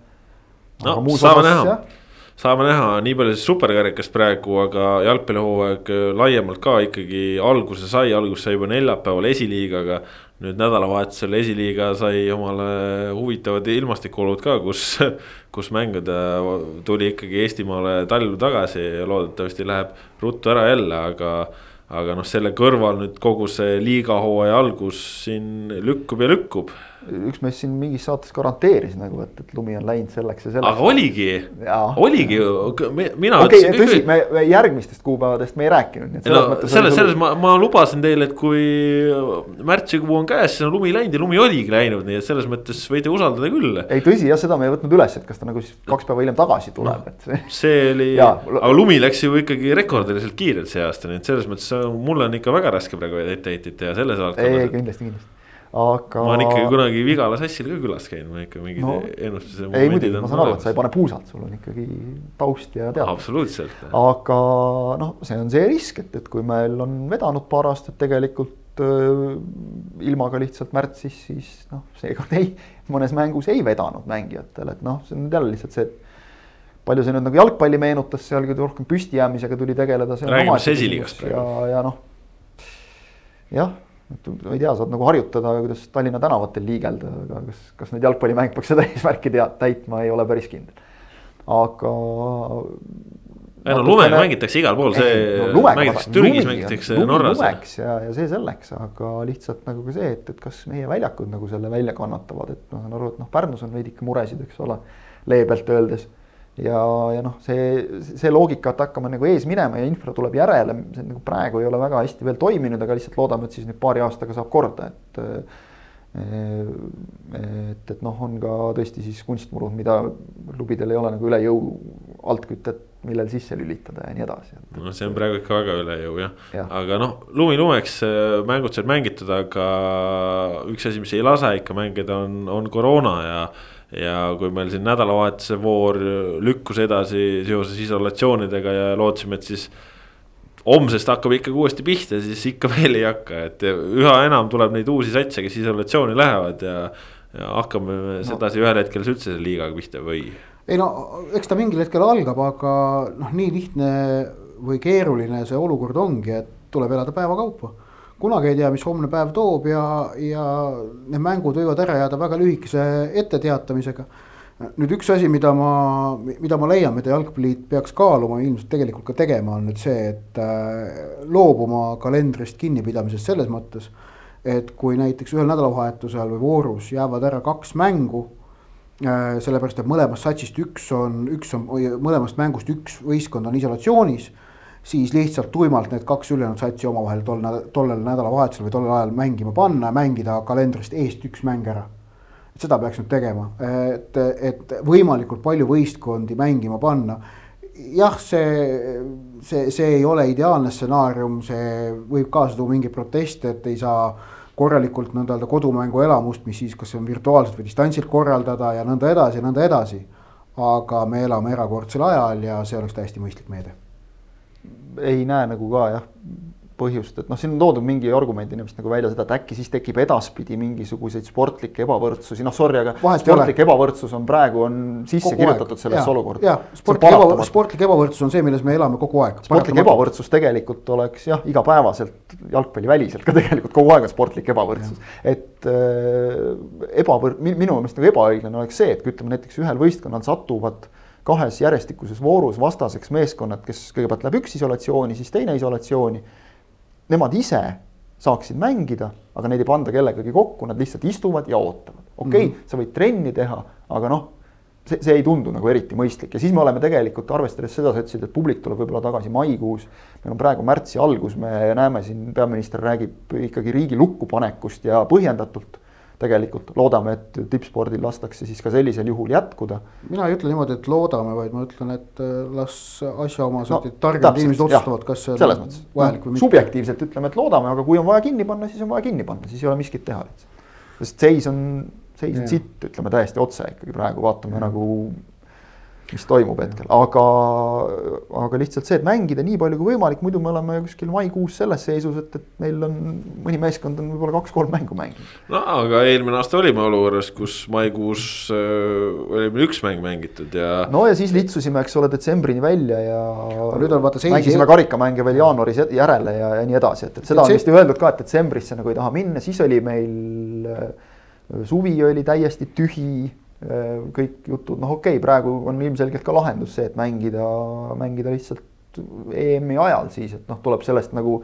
Speaker 1: no saame näha, saame näha nii palju siis superkarikast praegu, aga jalgpallihooaeg laiemalt ka ikkagi alguse sai, alguse sai juba neljapäeval esiliigaga nüüd nädalavahetusel esiliiga sai omale huvitavad ilmastikuolud ka, kus, kus mängida tuli ikkagi Eestimaale talv tagasi ja loodetavasti läheb ruttu ära jälle, aga. aga noh, selle kõrval nüüd kogu see liiga hooaja algus siin lükkub ja lükkub
Speaker 2: üks mees siin mingis saates garanteeris nagu, et, et lumi on läinud selleks ja selleks.
Speaker 1: aga oligi, oligi ju, mina
Speaker 2: ütlesin. tõsi, me, järgmistest kuupäevadest me ei rääkinud.
Speaker 1: no selles, selles ma, ma lubasin teile, et kui märtsikuu on käes, siis on lumi läinud ja lumi oligi läinud, nii et selles mõttes võite usaldada küll.
Speaker 2: ei tõsi jah, seda me ei võtnud üles, et kas ta nagu siis kaks päeva hiljem tagasi tuleb et
Speaker 1: see. see oli, aga lumi läks ju ikkagi rekordiliselt kiirelt see aasta, nii et selles mõttes mulle on ikka väga raske praegu ette heitida ja selles valdkonnas.
Speaker 2: ei, kindlasti, kindlasti aga.
Speaker 1: ma olen ikkagi kunagi Vigala sassil ka külas käinud, ma ikka mingid no, ennustuse.
Speaker 2: ei muidugi, ma saan aru, et sa ei pane puusalt, sul on ikkagi taust ja teadmine.
Speaker 1: absoluutselt.
Speaker 2: aga noh, see on see risk, et, et kui meil on vedanud paar aastat tegelikult äh, ilmaga lihtsalt märtsis, siis noh, seekord ei, mõnes mängus ei vedanud mängijatel, et noh, see on jälle lihtsalt see, et palju see nüüd nagu jalgpalli meenutas, seal küll rohkem püstijäämisega tuli tegeleda.
Speaker 1: räägime siis esiliigast
Speaker 2: praegu. ja, ja noh, jah et ma ei tea, saad nagu harjutada, kuidas Tallinna tänavatel liigelda, aga kas, kas nüüd jalgpallimäng peaks seda eesmärki tea-, täitma, ei ole päris kindel. aga.
Speaker 1: ei no lumega mängitakse igal pool, see no, mängitakse Türgis, mängitakse Norras.
Speaker 2: ja, ja see selleks, aga lihtsalt nagu ka see, et, et kas meie väljakud nagu selle välja kannatavad, et ma saan aru, et noh, Pärnus on veidike muresid, eks ole, leebelt öeldes ja, ja noh, see, see loogika, et hakkame nagu ees minema ja infra tuleb järele, see nagu praegu ei ole väga hästi veel toiminud, aga lihtsalt loodame, et siis nüüd paari aastaga saab korda, et. et, et noh, on ka tõesti siis kunstmurud, mida klubidel ei ole nagu üle jõu altkütet, millel sisse lülitada ja nii edasi.
Speaker 1: no see on praegu ikka väga üle jõu jah ja., aga noh, lumi lumeks mängud said mängitud, aga üks asi, mis ei lase ikka mängida, on, on koroona ja ja kui meil siin nädalavahetuse voor lükkus edasi seoses isolatsioonidega ja lootsime, et siis homsest hakkab ikkagi uuesti pihta, siis ikka veel ei hakka, et üha enam tuleb neid uusi satse, kes isolatsiooni lähevad ja. ja hakkame no. sedasi ühel hetkel üldse selle liigaga pihta või?
Speaker 3: ei no eks ta mingil hetkel algab, aga noh, nii lihtne või keeruline see olukord ongi, et tuleb elada päeva kaupa kunagi ei tea, mis homne päev toob ja, ja need mängud võivad ära jääda väga lühikese etteteatamisega. nüüd üks asi, mida ma, mida ma leian, mida Jalgpalliliit peaks kaaluma, ilmselt tegelikult ka tegema, on nüüd see, et äh, loobuma kalendrist kinnipidamisest selles mõttes. et kui näiteks ühel nädalavahetusel või voorus jäävad ära kaks mängu äh,. sellepärast, et mõlemast satsist üks on, üks on, mõlemast mängust üks võistkond on isolatsioonis siis lihtsalt tuimalt need kaks ülejäänud satsi omavahel tol, tollel nädalavahetusel või tollel ajal mängima panna, mängida kalendrist eest üks mäng ära. et seda peaks nüüd tegema, et, et võimalikult palju võistkondi mängima panna. jah, see, see, see ei ole ideaalne stsenaarium, see võib kaasa tuua mingeid proteste, et ei saa korralikult nõnda öelda kodumängu elamust, mis siis, kas on virtuaalselt või distantsilt korraldada ja nõnda edasi ja nõnda edasi. aga me elame erakordsel ajal ja see oleks täiesti mõistlik meede
Speaker 2: ei näe nagu ka jah põhjust, et noh, siin on toodud mingi argumendina vist nagu välja seda, et äkki siis tekib edaspidi mingisuguseid sportlikke ebavõrdsusi, noh sorry, aga Vahest sportlik ebavõrdsus on praegu on sisse kogu kirjutatud sellesse olukorda.
Speaker 3: jah, sportlik eba, sportlik ebavõrdsus on see, milles me elame kogu aeg.
Speaker 2: sportlik ebavõrdsus tegelikult oleks jah, igapäevaselt jalgpalliväliselt ka tegelikult kogu aeg on sportlik ebavõrdsus. et äh, ebavõrd-, minu meelest nagu ebaõiglane oleks see, et kui ütleme näiteks ühel võistkonnal satuvad kahes järjestikuses voorus vastaseks meeskonnad, kes kõigepealt läheb üks isolatsiooni, siis teine isolatsiooni. Nemad ise saaksid mängida, aga neid ei panda kellegagi kokku, nad lihtsalt istuvad ja ootavad. okei okay, mm, -hmm. sa võid trenni teha, aga noh, see, see ei tundu nagu eriti mõistlik ja siis me oleme tegelikult arvestades seda, sa ütlesid, et publik tuleb võib-olla tagasi maikuus. meil on praegu märtsi algus, me näeme siin, peaminister räägib ikkagi riigi lukku panekust ja põhjendatult tegelikult loodame, et tippspordil lastakse siis ka sellisel juhul jätkuda.
Speaker 3: mina ei ütle niimoodi, et loodame, vaid ma ütlen, et äh, las asjaomased no, targemad inimesed otsustavad, kas see
Speaker 2: on vajalik või mitte. subjektiivselt ütleme, et loodame, aga kui on vaja kinni panna, siis on vaja kinni panna, siis ei ole miskit teha lihtsalt. sest seis on, seis on sitt, ütleme täiesti otse ikkagi praegu vaatame ja. nagu mis toimub hetkel, aga, aga lihtsalt see, et mängida nii palju kui võimalik, muidu me oleme kuskil maikuus selles seisus, et, et meil on mõni meeskond on võib-olla kaks-kolm mängu mänginud.
Speaker 1: no aga eelmine aasta olime olukorras, kus maikuus äh, oli meil üks mäng mängitud ja.
Speaker 2: no ja siis litsusime, eks ole, detsembrini välja ja.
Speaker 3: nüüd on vaata seis.
Speaker 2: mängisime karikamänge veel jaanuaris järele ja, ja nii edasi, et, et seda on vist öeldud ka, et detsembrisse nagu ei taha minna, siis oli meil äh, suvi oli täiesti tühi kõik jutud, noh, okei okay,, praegu on ilmselgelt ka lahendus see, et mängida, mängida lihtsalt EM-i ajal siis, et noh, tuleb sellest nagu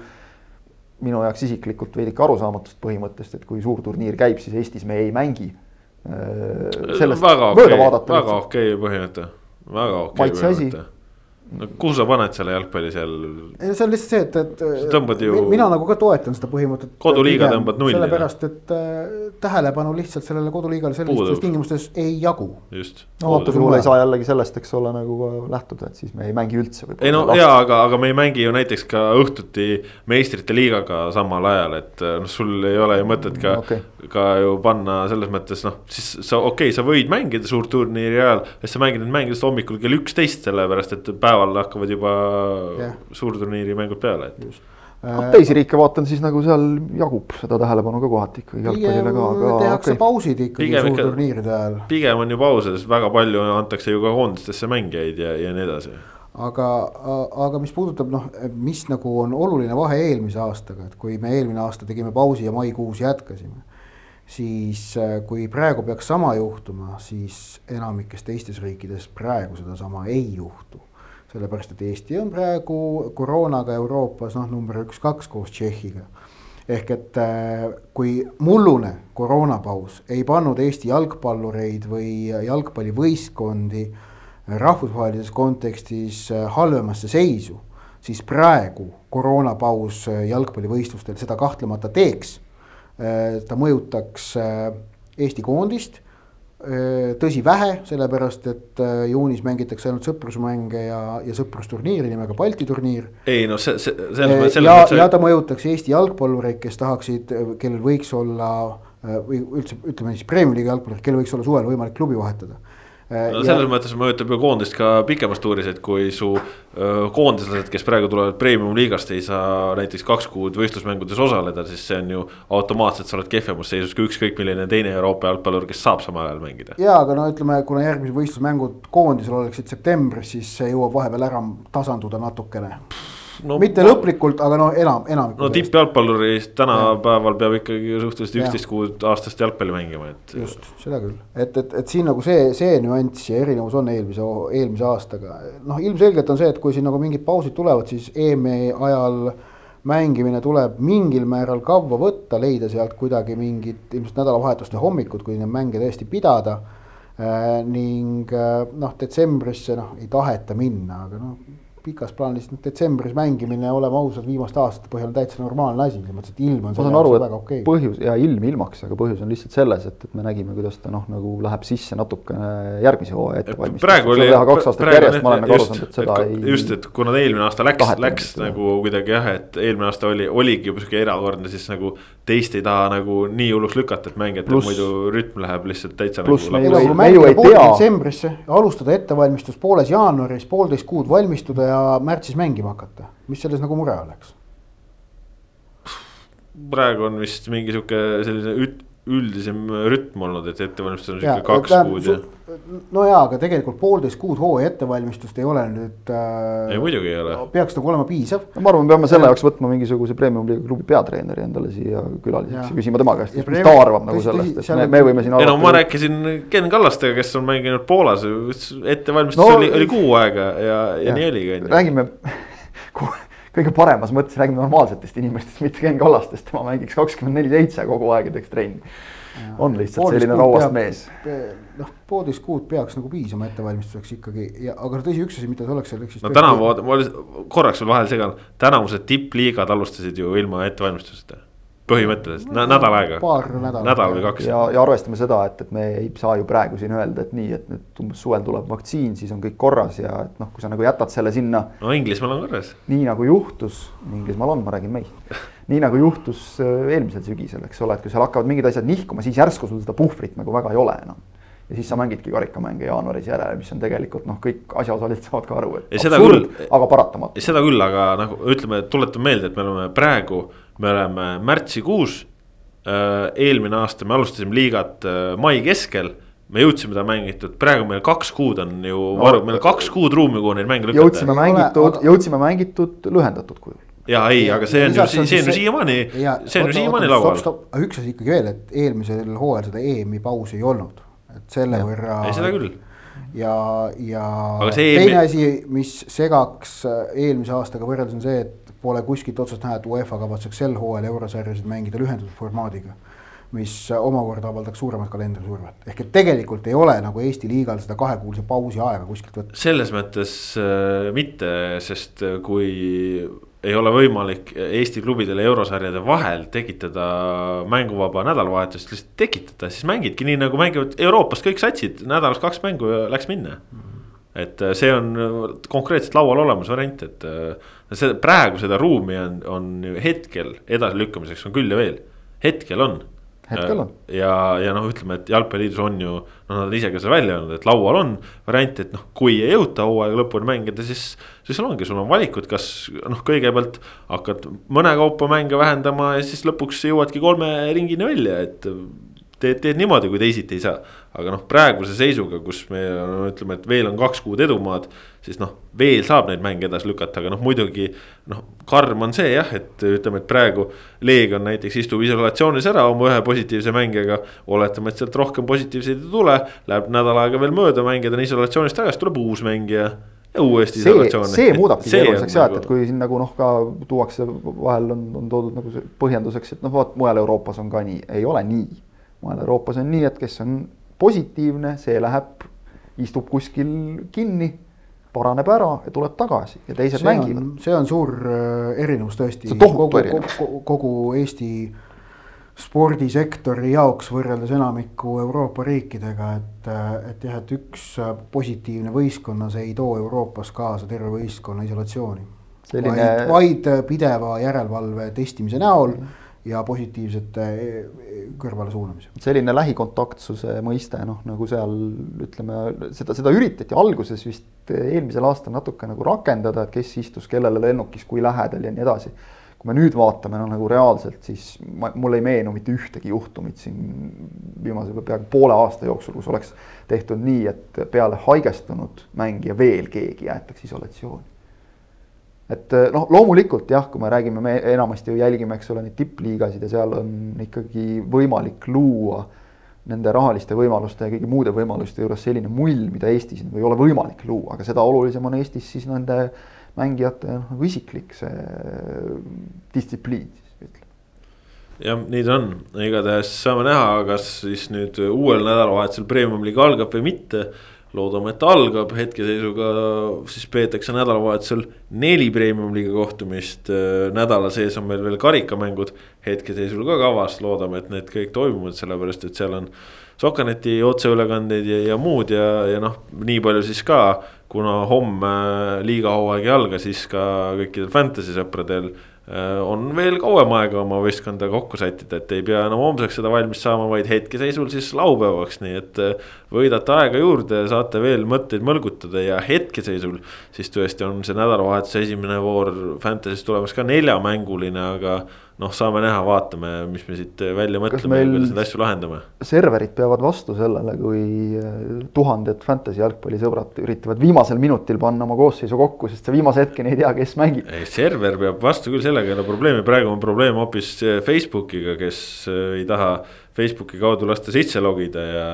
Speaker 2: minu jaoks isiklikult veidike arusaamatust põhimõttest, et kui suur turniir käib, siis Eestis me ei mängi.
Speaker 1: Äh, sellest väga okei okay,, väga okei okay põhimõte, väga okei okay põhimõte no kuhu sa paned selle jalgpalli seal?
Speaker 3: ei, see on lihtsalt see, et, et.
Speaker 1: tõmbad ju.
Speaker 3: mina nagu ka toetan seda põhimõtet.
Speaker 1: koduliiga tõmbad nulli.
Speaker 3: sellepärast, et äh, tähelepanu lihtsalt sellele koduliigale sellistes tingimustes ei jagu.
Speaker 1: just.
Speaker 2: no juhul ei saa jällegi sellest, eks ole, nagu lähtuda, et siis me ei mängi üldse.
Speaker 1: ei no ja, aga, aga me ei mängi ju näiteks ka õhtuti meistrite liigaga samal ajal, et noh, sul ei ole ju mõtet ka okay., ka ju panna selles mõttes noh, siis sa okei okay,, sa võid mängida suurturniiri ajal, siis sa mängid neid mänge hommikul kell üksteist, sellepärast et päeval päeval hakkavad juba yeah. suurturniiri mängud peale, et.
Speaker 2: no äh, teisi riike vaatan siis nagu seal jagub seda tähelepanu ka kohati ikkagi jalgpallile ka,
Speaker 3: aga. tehakse okay. pausid ikkagi suurturniiride ajal.
Speaker 1: pigem on ju pause, sest väga palju antakse ju ka koondistesse mängijaid ja, ja nii edasi
Speaker 3: aga, aga mis puudutab noh, mis nagu on oluline vahe eelmise aastaga, et kui me eelmine aasta tegime pausi ja maikuus jätkasime siis äh, kui praegu peaks sama juhtuma, siis enamikes teistes riikides praegu sedasama ei juhtu sellepärast et Eesti on praegu koroonaga Euroopas noh, number üks-kaks koos Tšehhiga. ehk et äh, kui mullune koroonapaus ei pannud Eesti jalgpallureid või jalgpallivõistkondi rahvusvahelises kontekstis äh, halvemasse seisu, siis praegu koroonapaus äh, jalgpallivõistlustel seda kahtlemata teeks. ta mõjutaks Eesti koondist tõsi, vähe, sellepärast et juunis mängitakse ainult sõprusmänge ja, ja sõprusturniiri nimega Balti turniir.
Speaker 1: ei no see, see, selles
Speaker 3: mõttes. ja, ja ta mõjutaks Eesti jalgpallureid, kes tahaksid, kellel võiks olla või üldse ütleme siis premium-liiga jalgpallureid, kellel võiks olla suvel võimalik klubi vahetada
Speaker 1: Äh, no selles ja... mõttes mõjutab ju koondist ka pikemas tuuris, et kui su koondislased, kes praegu tulevad premium-liigast, ei saa näiteks kaks kuud võistlusmängudes osaleda, siis see on ju automaatselt, sa oled kehvemas seisus kui ükskõik milline teine Euroopa jalgpallur, kes saab samal ajal mängida.
Speaker 3: ja, aga no ütleme, kuna järgmised võistlusmängud koondisel oleksid septembris, siis see jõuab vahepeal ära tasanduda natukene no, mitte ma... lõplikult, aga no enam, enam.
Speaker 1: no tippjalgpalluri tänapäeval peab ikkagi suhteliselt üksteist kuud aastast jalgpalli mängima, et.
Speaker 3: just, seda küll, et, et, et siin nagu see, see nüanss ja erinevus on eelmise, eelmise aastaga. noh, ilmselgelt on see, et kui siin nagu mingid pausid tulevad, siis EM-i ajal mängimine tuleb mingil määral kavva võtta, leida sealt kuidagi mingit ilmselt nädalavahetuste hommikud, kui neid mänge tõesti pidada äh,. ning äh, noh, detsembrisse noh, ei taheta minna, aga noh pikas plaanis detsembris mängimine, oleme ausad, viimaste aastate põhjal on täitsa normaalne asi, selles mõttes, et ilm on.
Speaker 2: ma saan aru, et okay. põhjus ja ilm ilmaks, aga põhjus on lihtsalt selles, et, et me nägime, kuidas ta noh, nagu läheb sisse natukene järgmise hooaja ettevalmistuseks.
Speaker 1: praegu oli.
Speaker 2: kaks aastat järjest, ma olen nagu aru saanud, et seda
Speaker 1: et, ei. just, et kuna ta eelmine aasta läks, läks nagu kuidagi jah, et eelmine aasta oli, oligi juba sihuke erakordne, siis nagu teist ei taha nagu nii hulluks lükata, et mängijatel muidu rütm läheb lihtsalt täitsa.
Speaker 2: pluss
Speaker 1: nagu
Speaker 2: me ju, me ju ei tea.
Speaker 3: detsembrisse, alustada ettevalmistus pooles jaanuaris, poolteist kuud valmistuda ja märtsis mängima hakata, mis selles nagu mure oleks?
Speaker 1: praegu on vist mingi sihuke selline üt-, üldisem rütm olnud, et ettevalmistus on sihuke kaks ta, kuud ja.
Speaker 3: no jaa, aga tegelikult poolteist kuud hooaja ettevalmistust ei ole nüüd
Speaker 1: äh,. ei muidugi ei ole.
Speaker 3: peaks nagu olema piisav
Speaker 2: no,. ma arvan, me peame selle jaoks võtma mingisuguse premium-liiga klubi peatreeneri endale siia külaliseks ja küsima tema käest, mis ta arvab nagu sellest, et me, me võime siin.
Speaker 1: ei no ma rääkisin Ken Kallastega, kes on mänginud Poolas, ettevalmistus no, oli, oli kuu aega ja, ja, ja nii oligi.
Speaker 2: räägime kõige paremas mõttes räägime normaalsetest inimestest, mitte Ken Kallastest, tema mängiks kakskümmend neli seitse kogu aeg ja teeks trenni. on lihtsalt poolist selline rauast mees.
Speaker 3: noh, poolteist kuud peaks nagu piisama ettevalmistuseks ikkagi ja, aga tõsi, üks asi, mida sa oleks seal eks
Speaker 1: siis. no tänavu, ma korraks veel vahele segan, tänavused tippliigad alustasid ju ilma ettevalmistuseta põhimõtteliselt no, nädal aega. nädal või kaks.
Speaker 2: ja, ja arvestame seda, et, et me ei saa ju praegu siin öelda, et nii, et nüüd umbes suvel tuleb vaktsiin, siis on kõik korras ja et noh, kui sa nagu jätad selle sinna.
Speaker 1: no Inglismaal on korras.
Speaker 2: nii nagu juhtus, Inglismaal on, ma räägin meist. nii nagu juhtus äh, eelmisel sügisel, eks ole, et kui seal hakkavad mingid asjad nihkuma, siis järsku sul seda puhvrit nagu väga ei ole enam ja siis sa mängidki karikamänge jaanuaris järele, mis on tegelikult noh, kõik asjaosalised saavad ka aru, et
Speaker 1: Ja seda
Speaker 2: absurd,
Speaker 1: küll-
Speaker 2: aga paratamatu.
Speaker 1: seda küll, aga nagu ütleme, tuletame meelde, et me oleme praegu, me oleme märtsikuus. eelmine aasta me alustasime liigat äh, mai keskel, me jõudsime ta mängitud, praegu meil kaks kuud on ju varu, meil on kaks kuud ruumi, kuhu neid mänge
Speaker 2: jõudsime
Speaker 1: lükata.
Speaker 2: mängitud
Speaker 3: aga-,
Speaker 2: jõudsime mängitud lühendatud kujul.
Speaker 1: ja ei, aga see on ju, see on ju siiamaani,
Speaker 3: ja-
Speaker 1: see on ju siiamaani laual.
Speaker 3: aga üks asi ikkagi veel, et eelmisel hooajal seda EM-i pausi ei olnud, et selle
Speaker 2: Jah.
Speaker 3: võrra.
Speaker 1: ei, seda küll.
Speaker 3: ja, ja
Speaker 1: see
Speaker 3: teine
Speaker 1: EM-i
Speaker 3: asi, mis segaks äh, eelmise aastaga võrreldes on see, et pole kuskilt otsast näha, et UEFA kavatseks sel hooajal eurosarjasid mängida lühendatud formaadiga. mis omakorda avaldaks suuremat kalendrisurvet, ehk et tegelikult ei ole nagu Eesti liigal seda kahekuulise pausi aega kuskilt võtta.
Speaker 1: selles mõttes äh, mitte, sest äh, kui ei ole võimalik Eesti klubidele eurosarjade vahel tekitada mänguvaba nädalavahetust, lihtsalt tekitada, siis mängidki nii nagu mängivad Euroopas kõik satsid, nädalas kaks mängu ja läks minna. Et äh, see on äh, konkreetselt laual olemas variant, et äh, see praegu seda ruumi on, on hetkel edasilükkamiseks on küll ja veel, hetkel on
Speaker 2: hetkel on.
Speaker 1: ja, ja noh, ütleme, et jalgpalliliidus on ju, noh, nad ise ka selle välja öelnud, et laual on variant, et noh, kui ei jõuta hooaega lõpuni mängida, siis. siis sul ongi, sul on valikud, kas noh, kõigepealt hakkad mõne kaupa mänge vähendama ja siis lõpuks jõuadki kolme ringini välja, et. Teed, teed niimoodi, kui teisiti ei saa, aga noh, praeguse seisuga, kus me no, ütleme, et veel on kaks kuud edumaad. siis noh, veel saab neid mänge edasi lükata, aga noh, muidugi noh, karm on see jah, et ütleme, et praegu. Leegion näiteks istub isolatsioonis ära oma ühe positiivse mängijaga. oletame, et sealt rohkem positiivseid ei tule, läheb nädal aega veel mööda, mängijad on isolatsioonis tagasi, tuleb uus mängija. ja uuesti
Speaker 2: see,
Speaker 1: isolatsioon.
Speaker 2: see muudabki keeruliseks jah, et,
Speaker 1: nagu-
Speaker 2: kui siin nagu noh, ka tuuakse vahel on, on toodud nagu põhjenduseks, et noh, vot mujal Euroopas on ka nii, ei ole nii. Mujal Euroopas on nii, et kes on positiivne, see läheb, istub kuskil kinni, paraneb ära ja tuleb tagasi ja teised
Speaker 3: see
Speaker 2: mängivad.
Speaker 3: see on suur äh, erinevus tõesti. Kogu, kogu, kogu Eesti spordisektori jaoks võrreldes enamiku Euroopa riikidega, et, et jah, et üks positiivne võistkonnas ei too Euroopas kaasa terve võistkonna isolatsiooni
Speaker 2: Selline-
Speaker 3: vaid, vaid pideva järelevalve testimise näol ja positiivsete e, kõrvale suunamise.
Speaker 2: selline lähikontaktsuse mõiste, noh nagu seal ütleme, seda, seda üritati alguses vist eelmisel aastal natuke nagu rakendada, et kes istus kellele lennukis, kui lähedal ja nii edasi. kui me nüüd vaatame, no nagu reaalselt, siis ma, mul ei meenu mitte ühtegi juhtumit siin viimase peaaegu poole aasta jooksul, kus oleks tehtud nii, et peale haigestunud mängija veel keegi jäetakse isolatsiooni et noh, loomulikult jah, kui me räägime, me enamasti ju jälgime, eks ole, neid tippliigasid ja seal on ikkagi võimalik luua nende rahaliste võimaluste ja kõigi muude võimaluste juures selline mull, mida Eestis nagu ei ole võimalik luua, aga seda olulisem on Eestis siis nende mängijate noh, nagu isiklik see distsipliin siis ütleme.
Speaker 1: jah, nii ta on, igatahes saame näha, kas siis nüüd uuel nädalavahetusel Premium-liiga algab või mitte. Loodame, et algab, hetkeseisuga siis peetakse nädalavahetusel neli Premium-liiga kohtumist. nädala sees on meil veel karikamängud hetkeseisul ka kavas, loodame, et need kõik toimuvad, sellepärast et seal on. Sokaneti otseülekandeid ja, ja muud ja, ja noh, nii palju siis ka, kuna homme liigahooaeg ei alga, siis ka kõikidel fantasy sõpradel äh, on veel kauem aega oma võistkonda kokku sättida, et ei pea enam homseks seda valmis saama, vaid hetkeseisul siis laupäevaks, nii et. äh, võidate aega juurde, saate veel mõtteid mõlgutada ja hetkeseisul. siis tõesti on see nädalavahetuse esimene voor Fantasy's tulemas ka neljamänguline, aga noh, saame näha, vaatame, mis me siit välja mõtleme ja kuidas neid asju lahendame.
Speaker 2: serverid peavad vastu sellele, kui eh, tuhanded fantasy jalgpallisõbrad üritavad viimasel minutil panna oma koosseisu kokku, sest sa viimase hetkeni ei tea, kes mängib.
Speaker 1: ei, server peab vastu küll sellega ei ole probleemi, praegu on probleem hoopis eh, Facebookiga, kes eh, ei taha. Facebooki kaudu lasta sisse logida ja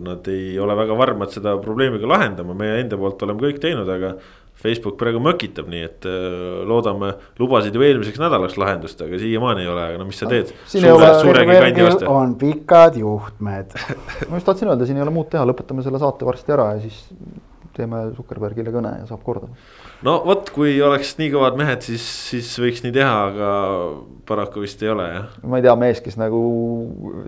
Speaker 1: nad ei ole väga varmad seda probleemi ka lahendama, meie enda poolt oleme kõik teinud, aga. Facebook praegu mökitab, nii et eh, loodame, lubasid ju eelmiseks nädalaks lahendust, aga siiamaani ei ole, aga no mis sa teed.
Speaker 3: On pikad juhtmed
Speaker 2: ma just tahtsin öelda, siin ei ole muud teha, lõpetame selle saate varsti ära ja siis teeme Zuckerbergile kõne ja saab korda.
Speaker 1: no vot, kui oleks nii kõvad mehed, siis, siis võiks nii teha, aga paraku vist ei ole jah.
Speaker 2: ma ei tea, mees, kes nagu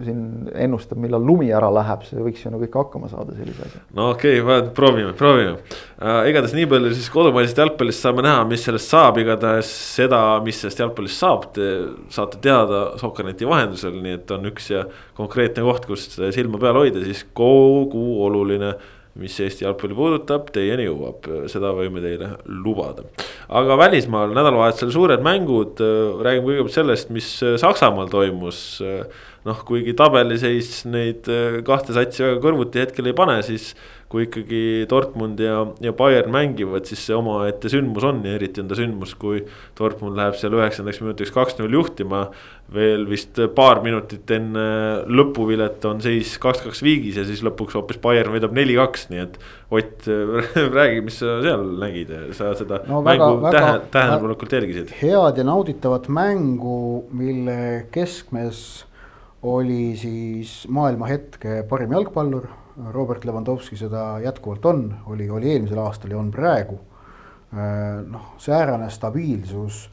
Speaker 2: siin ennustab, millal lumi ära läheb, see võiks ju nagu ikka hakkama saada sellise asja.
Speaker 1: no okei okay,, proovime, proovime äh,. igatahes nii palju siis kodumaisest jalgpallist saame näha, mis sellest saab, igatahes seda, mis sellest jalgpallist saab, te saate teada Sokkerneti vahendusel, nii et on üks ja konkreetne koht, kus silma peal hoida, siis kogu oluline mis Eesti jalgpalli puudutab, teieni jõuab, seda võime teile lubada. aga välismaal nädalavahetusel suured mängud, räägime kõigepealt sellest, mis Saksamaal toimus. noh, kuigi tabeliseis neid kahte satsi väga kõrvuti hetkel ei pane, siis kui ikkagi Dortmund ja, ja Bayern mängivad, siis see omaette sündmus on ja eriti on ta sündmus, kui Dortmund läheb seal üheksandaks minutiks kaks-null juhtima. veel vist paar minutit enne lõpuvilet on seis kaks-kaks viigis ja siis lõpuks hoopis Bayern võidab neli-kaks, nii et. Ott, räägi, mis sa seal nägid, sa seda no, mängu tähe, tähelepanelikult jälgisid.
Speaker 3: head ja nauditavat mängu, mille keskmes oli siis maailma hetke parim jalgpallur Robert Lewandowski seda jätkuvalt on, oli, oli eelmisel aastal ja on praegu. Äh, noh, säärane stabiilsus,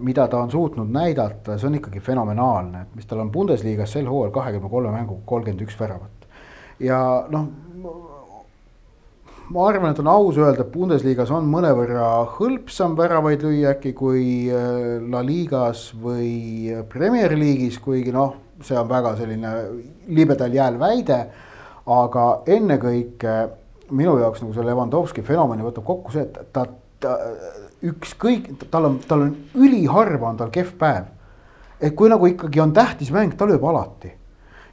Speaker 3: mida ta on suutnud näidata, see on ikkagi fenomenaalne, et mis tal on Bundesliga-s sel hooajal kahekümne kolme mänguga kolmkümmend üks väravat. ja noh, ma arvan, et on aus öelda, et Bundesliga-s on mõnevõrra hõlpsam väravaid lüüa äkki kui äh, La Ligas või Premier League'is, kuigi noh, see on väga selline libedal jääl väide aga ennekõike minu jaoks nagu see Levanovski fenomeni võtab kokku see, et ta, ta ükskõik, tal on, tal on üliharva on tal kehv päev. et kui nagu ikkagi on tähtis mäng, ta lööb alati.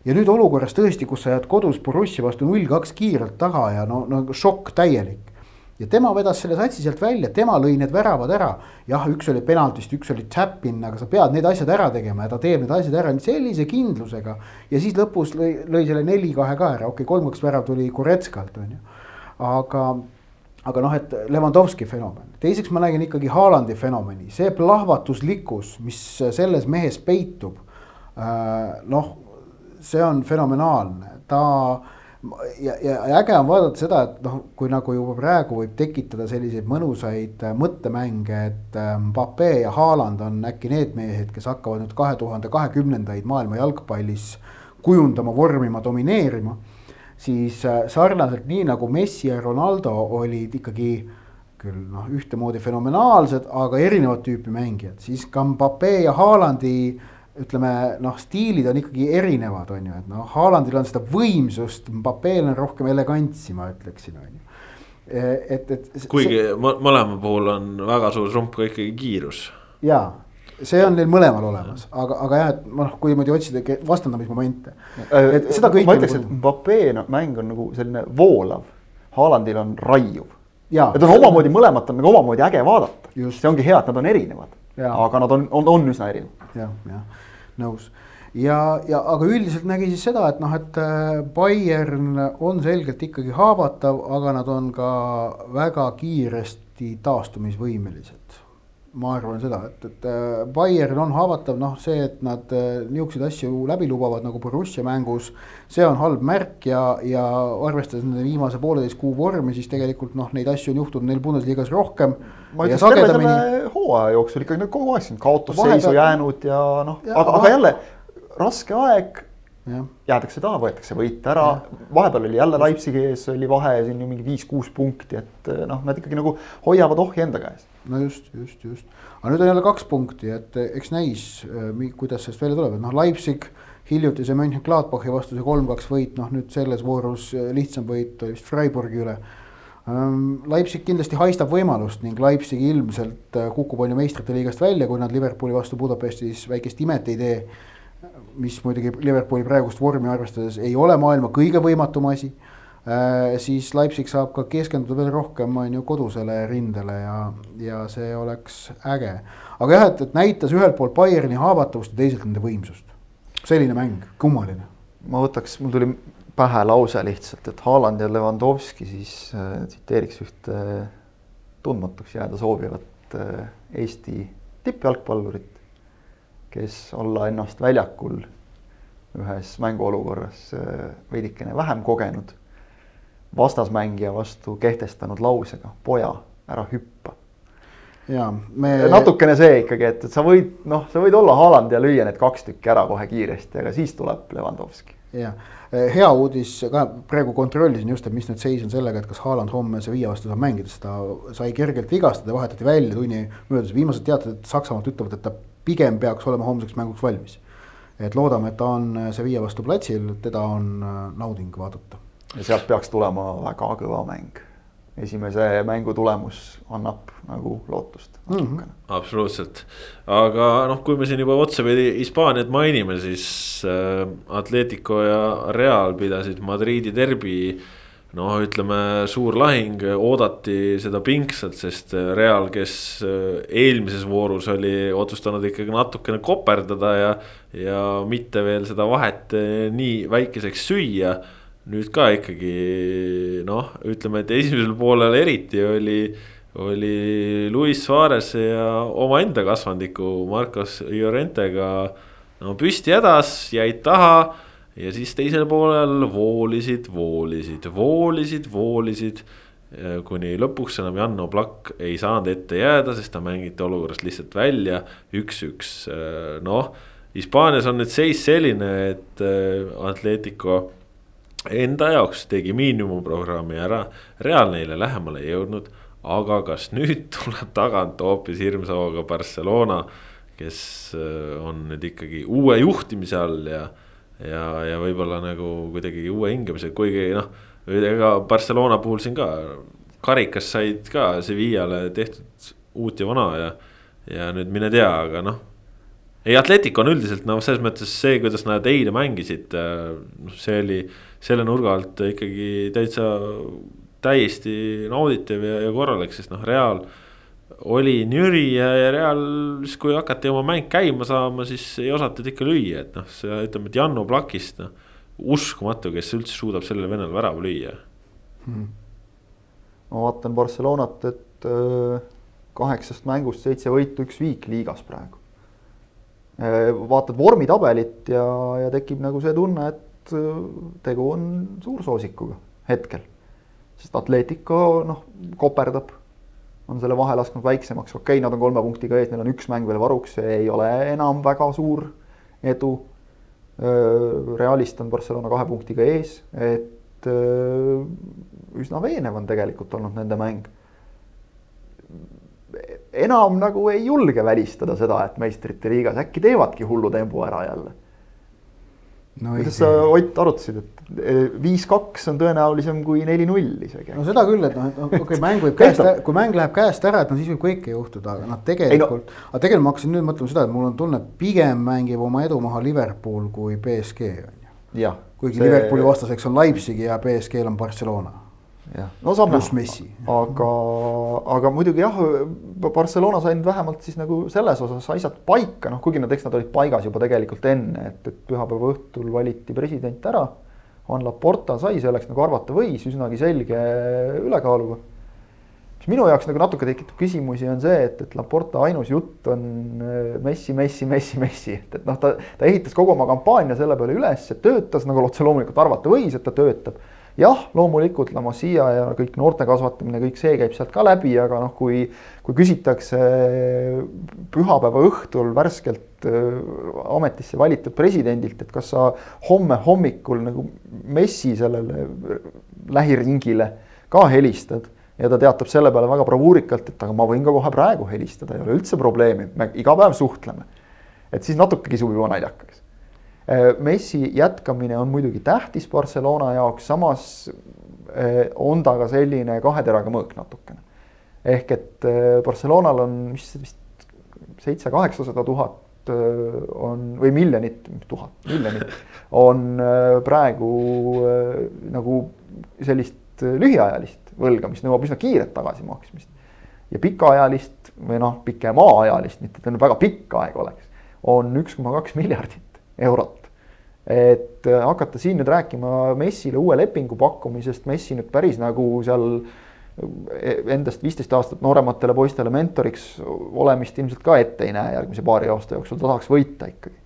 Speaker 3: ja nüüd olukorras tõesti, kus sa jääd kodus Borussia vastu null kaks kiirelt taga ja no, no šokk täielik ja tema vedas selle satsi sealt välja, tema lõi need väravad ära. jah, üks oli penaltist, üks oli tap-in, aga sa pead need asjad ära tegema ja ta teeb need asjad ära sellise kindlusega. ja siis lõpus lõi, lõi selle neli-kahe ka ära, okei okay,, kolm-kaks värav tuli Koretskalt, on ju. aga, aga noh, et Levanovski fenomen, teiseks ma nägin ikkagi Haalandi fenomeni, see plahvatuslikkus, mis selles mehes peitub. Äh, noh, see on fenomenaalne, ta ja, ja äge on vaadata seda, et noh, kui nagu juba praegu võib tekitada selliseid mõnusaid äh, mõttemänge, et äh, Mbappe ja Haaland on äkki need mehed, kes hakkavad nüüd kahe tuhande kahekümnendaid maailma jalgpallis kujundama, vormima, domineerima. siis äh, sarnaselt nii nagu Messi ja Ronaldo olid ikkagi küll noh, ühtemoodi fenomenaalsed, aga erinevat tüüpi mängijad, siis ka Mbappe ja Haalandi ütleme noh, stiilid on ikkagi erinevad, on ju, et noh, Haalandil on seda võimsust, Mbappél on rohkem elegantsi, ma ütleksin, on ju. et, et.
Speaker 1: kuigi see... mõlema puhul on väga suur trump ka ikkagi kiirus.
Speaker 3: jaa, see on neil mõlemal olemas, aga, aga jah, et noh, kui niimoodi otsida vastandamismomente.
Speaker 2: et seda kõike. ma ütleks, et Mbappé no, mäng on nagu selline voolav, Haalandil on raiuv. et on omamoodi, mõlemat on nagu omamoodi äge vaadata, see ongi hea, et nad on erinevad aga nad on, on, on üsna erinevad.
Speaker 3: jah, jah, nõus ja, ja aga üldiselt nägi siis seda, et noh, et äh, Bayern on selgelt ikkagi haavatav, aga nad on ka väga kiiresti taastumisvõimelised ma arvan seda, et, et äh, Bayern on haavatav, noh, see, et nad äh, niisuguseid asju läbi lubavad nagu Borussia mängus. see on halb märk ja, ja arvestades nende viimase pooleteist kuu vormi, siis tegelikult noh, neid asju on juhtunud neil Bundesliga's rohkem.
Speaker 2: Ma ütleks terve selle hooaja jooksul ikkagi kogu aeg siin kaotusseisu Vahepeal... jäänud ja noh, aga, aga jälle raske aeg. Jäädakse taha, võetakse võit ära, vahepeal oli jälle Leipzigi ees oli vahe siin ju mingi viis-kuus punkti, et eh, noh, nad ikkagi nagu hoiavad ohje enda käes.
Speaker 3: no just, just, just, aga nüüd on jälle kaks punkti, et eh, eks näis, eh, kuidas sellest välja tuleb, et noh, Leipzig hiljutise Mönchengladbachi vastu see kolm-kaks võit, noh nüüd selles voorus lihtsam võit vist Freiburgi üle. Ehm, Leipzig kindlasti haistab võimalust ning Leipzig ilmselt kukub on ju meistrite liigast välja, kui nad Liverpooli vastu Budapestis väikest imet ei tee mis muidugi Liverpooli praegust vormi arvestades ei ole maailma kõige võimatum asi äh,. siis Leipzig saab ka keskenduda veel rohkem, on ju, kodusele rindele ja, ja see oleks äge. aga jah, et, et näitas ühelt poolt Bayerni haavatavust ja teiselt nende võimsust. selline mäng, kummaline.
Speaker 2: ma võtaks, mul tuli pähe lause lihtsalt, et Haaland ja Levanovski siis äh, tsiteeriks ühte tundmatuks jääda soovivat äh, Eesti tippjalgpallurit kes olla ennast väljakul ühes mänguolukorras äh, veidikene vähem kogenud. vastasmängija vastu kehtestanud lausega, poja, ära hüppa
Speaker 3: ja me.
Speaker 2: natukene see ikkagi, et, et sa võid, noh, sa võid olla Haaland ja lüüa need kaks tükki ära kohe kiiresti, aga siis tuleb Levanovski.
Speaker 3: Jah, hea uudis ka praegu kontrollisin just, et mis nüüd seis on sellega, et kas Haaland homme Sevilla vastu saab mängida, sest ta sai kergelt vigastada, vahetati välja tunni möödudes, viimased teated Saksamaalt ütlevad, et ta pigem peaks olema homseks mänguks valmis. et loodame, et ta on Sevilla vastu platsil, teda on nauding vaadata.
Speaker 2: ja sealt peaks tulema väga kõva mäng esimese mängu tulemus annab nagu lootust natukene. Mm -hmm..
Speaker 1: absoluutselt, aga noh, kui me siin juba otsapidi Hispaaniat mainime, siis äh, Atletico ja Real pidasid Madriidi derbi. noh, ütleme suur lahing, oodati seda pingsalt, sest Real, kes äh, eelmises voorus oli otsustanud ikkagi natukene koperdada ja, ja mitte veel seda vahet äh, nii väikeseks süüa nüüd ka ikkagi noh, ütleme, et esimesel poolel eriti oli, oli Luis Suarez ja omaenda kasvandiku Marcos Llorentega no püsti hädas, jäid taha. ja siis teisel poolel voolisid, voolisid, voolisid, voolisid. kuni lõpuks enam Jan Oblak ei saanud ette jääda, sest ta mängiti olukorrast lihtsalt välja, üks-üks, noh. Hispaanias on nüüd seis selline, et Atletico enda jaoks tegi miinimumprogrammi ära, Real neile lähemale ei jõudnud. aga kas nüüd tuleb tagant hoopis hirmsa hooga Barcelona, kes äh, on nüüd ikkagi uue juhtimise all ja. ja, ja võib-olla nagu kuidagi uue hingemise, kuigi noh, ega Barcelona puhul siin ka karikas said ka Sevillale tehtud uut ja vana ja, ja nüüd mine tea, aga noh ei, Atletic on üldiselt noh, selles mõttes see, kuidas nad eile mängisid, äh, noh, see oli selle nurga alt ikkagi täitsa täiesti nauditav ja, ja korralik, sest noh, Real oli nüri ja, ja Real siis, kui hakati oma mäng käima saama, siis ei osatud ikka lüüa, et noh, see ütleme, et Janno Plakist noh. uskumatu, kes üldse suudab sellele vennale värava lüüa hmm..
Speaker 2: ma vaatan Barcelonat, et äh, kaheksast mängust seitse võitu, üks viik liigas praegu. Äh, vaatad vormitabelit ja, ja tekib nagu see tunne, et Äh, tegu on suursoosikuga hetkel. sest Atletico noh, koperdab, on selle vahe lasknud väiksemaks, okei okay,, nad on kolme punktiga ees, neil on üks mäng veel varuks, see ei ole enam väga suur edu. Äh, Realist on Barcelona kahe punktiga ees, et äh, üsna veenev on tegelikult olnud nende mäng. enam nagu ei julge välistada seda, et meistrite liigas äkki teevadki hullu tempo ära jälle no,. kuidas sa, Ott, arutasid, et eh, viis-kaks on tõenäolisem kui neli-null isegi?
Speaker 3: no seda küll, et noh, et okei okay,, mäng võib käest, kui mäng läheb käest ära, et no siis võib kõike juhtuda, aga noh, tegelikult. No. aga tegelikult ma hakkasin nüüd mõtlema seda, et mul on tunne, et pigem mängib oma edu maha Liverpool kui BSG on
Speaker 2: ju.
Speaker 3: kuigi see... Liverpooli vastaseks on Leipzig ja BSG-l on Barcelona
Speaker 2: jah, no saab näha, aga, aga muidugi jah, Barcelona sai nüüd vähemalt siis nagu selles osas asjad paika, noh, kuigi nad, eks nad olid paigas juba tegelikult enne, et, et pühapäeva õhtul valiti president ära. Juan Laporta sai selleks nagu arvata võis, üsnagi selge ülekaaluga. mis minu jaoks nagu natuke tekitab küsimusi, on see, et, et Laporta ainus jutt on äh, Messi, Messi, Messi, Messi, et, et noh, ta, ta ehitas kogu oma kampaania selle peale üles, et töötas nagu otse loomulikult arvata võis, et ta töötab jah, loomulikult La Masia ja kõik noorte kasvatamine, kõik see käib sealt ka läbi, aga noh, kui, kui küsitakse pühapäeva õhtul värskelt äh, ametisse valitud presidendilt, et kas sa homme hommikul nagu messi sellele lähiringile ka helistad ja ta teatab selle peale väga bravuurikalt, et aga ma võin ka kohe praegu helistada, ei ole üldse probleemi, me iga päev suhtleme. et siis natuke kisub juba naljakaks Äh, Messi jätkamine on muidugi tähtis Barcelona jaoks, samas äh, on ta ka selline kahe teraga mõõk natukene. ehk et äh, Barcelonal on, mis vist seitse-kaheksasada tuhat on või miljonit, tuhat, miljonit on praegu nagu sellist lühiajalist võlga, mis nõuab üsna kiiret tagasimaksmist. ja pikaajalist või noh, pikemaajalist, mitte et väga pikk aeg oleks, on üks koma kaks miljardit eurot. Et äh, hakata siin nüüd rääkima Messile uue lepingu pakkumisest, Messi nüüd päris nagu seal äh, endast viisteist aastat noorematele poistele mentoriks olemist ilmselt ka ette ei näe järgmise paari aasta jooksul, ta tahaks võita ikkagi.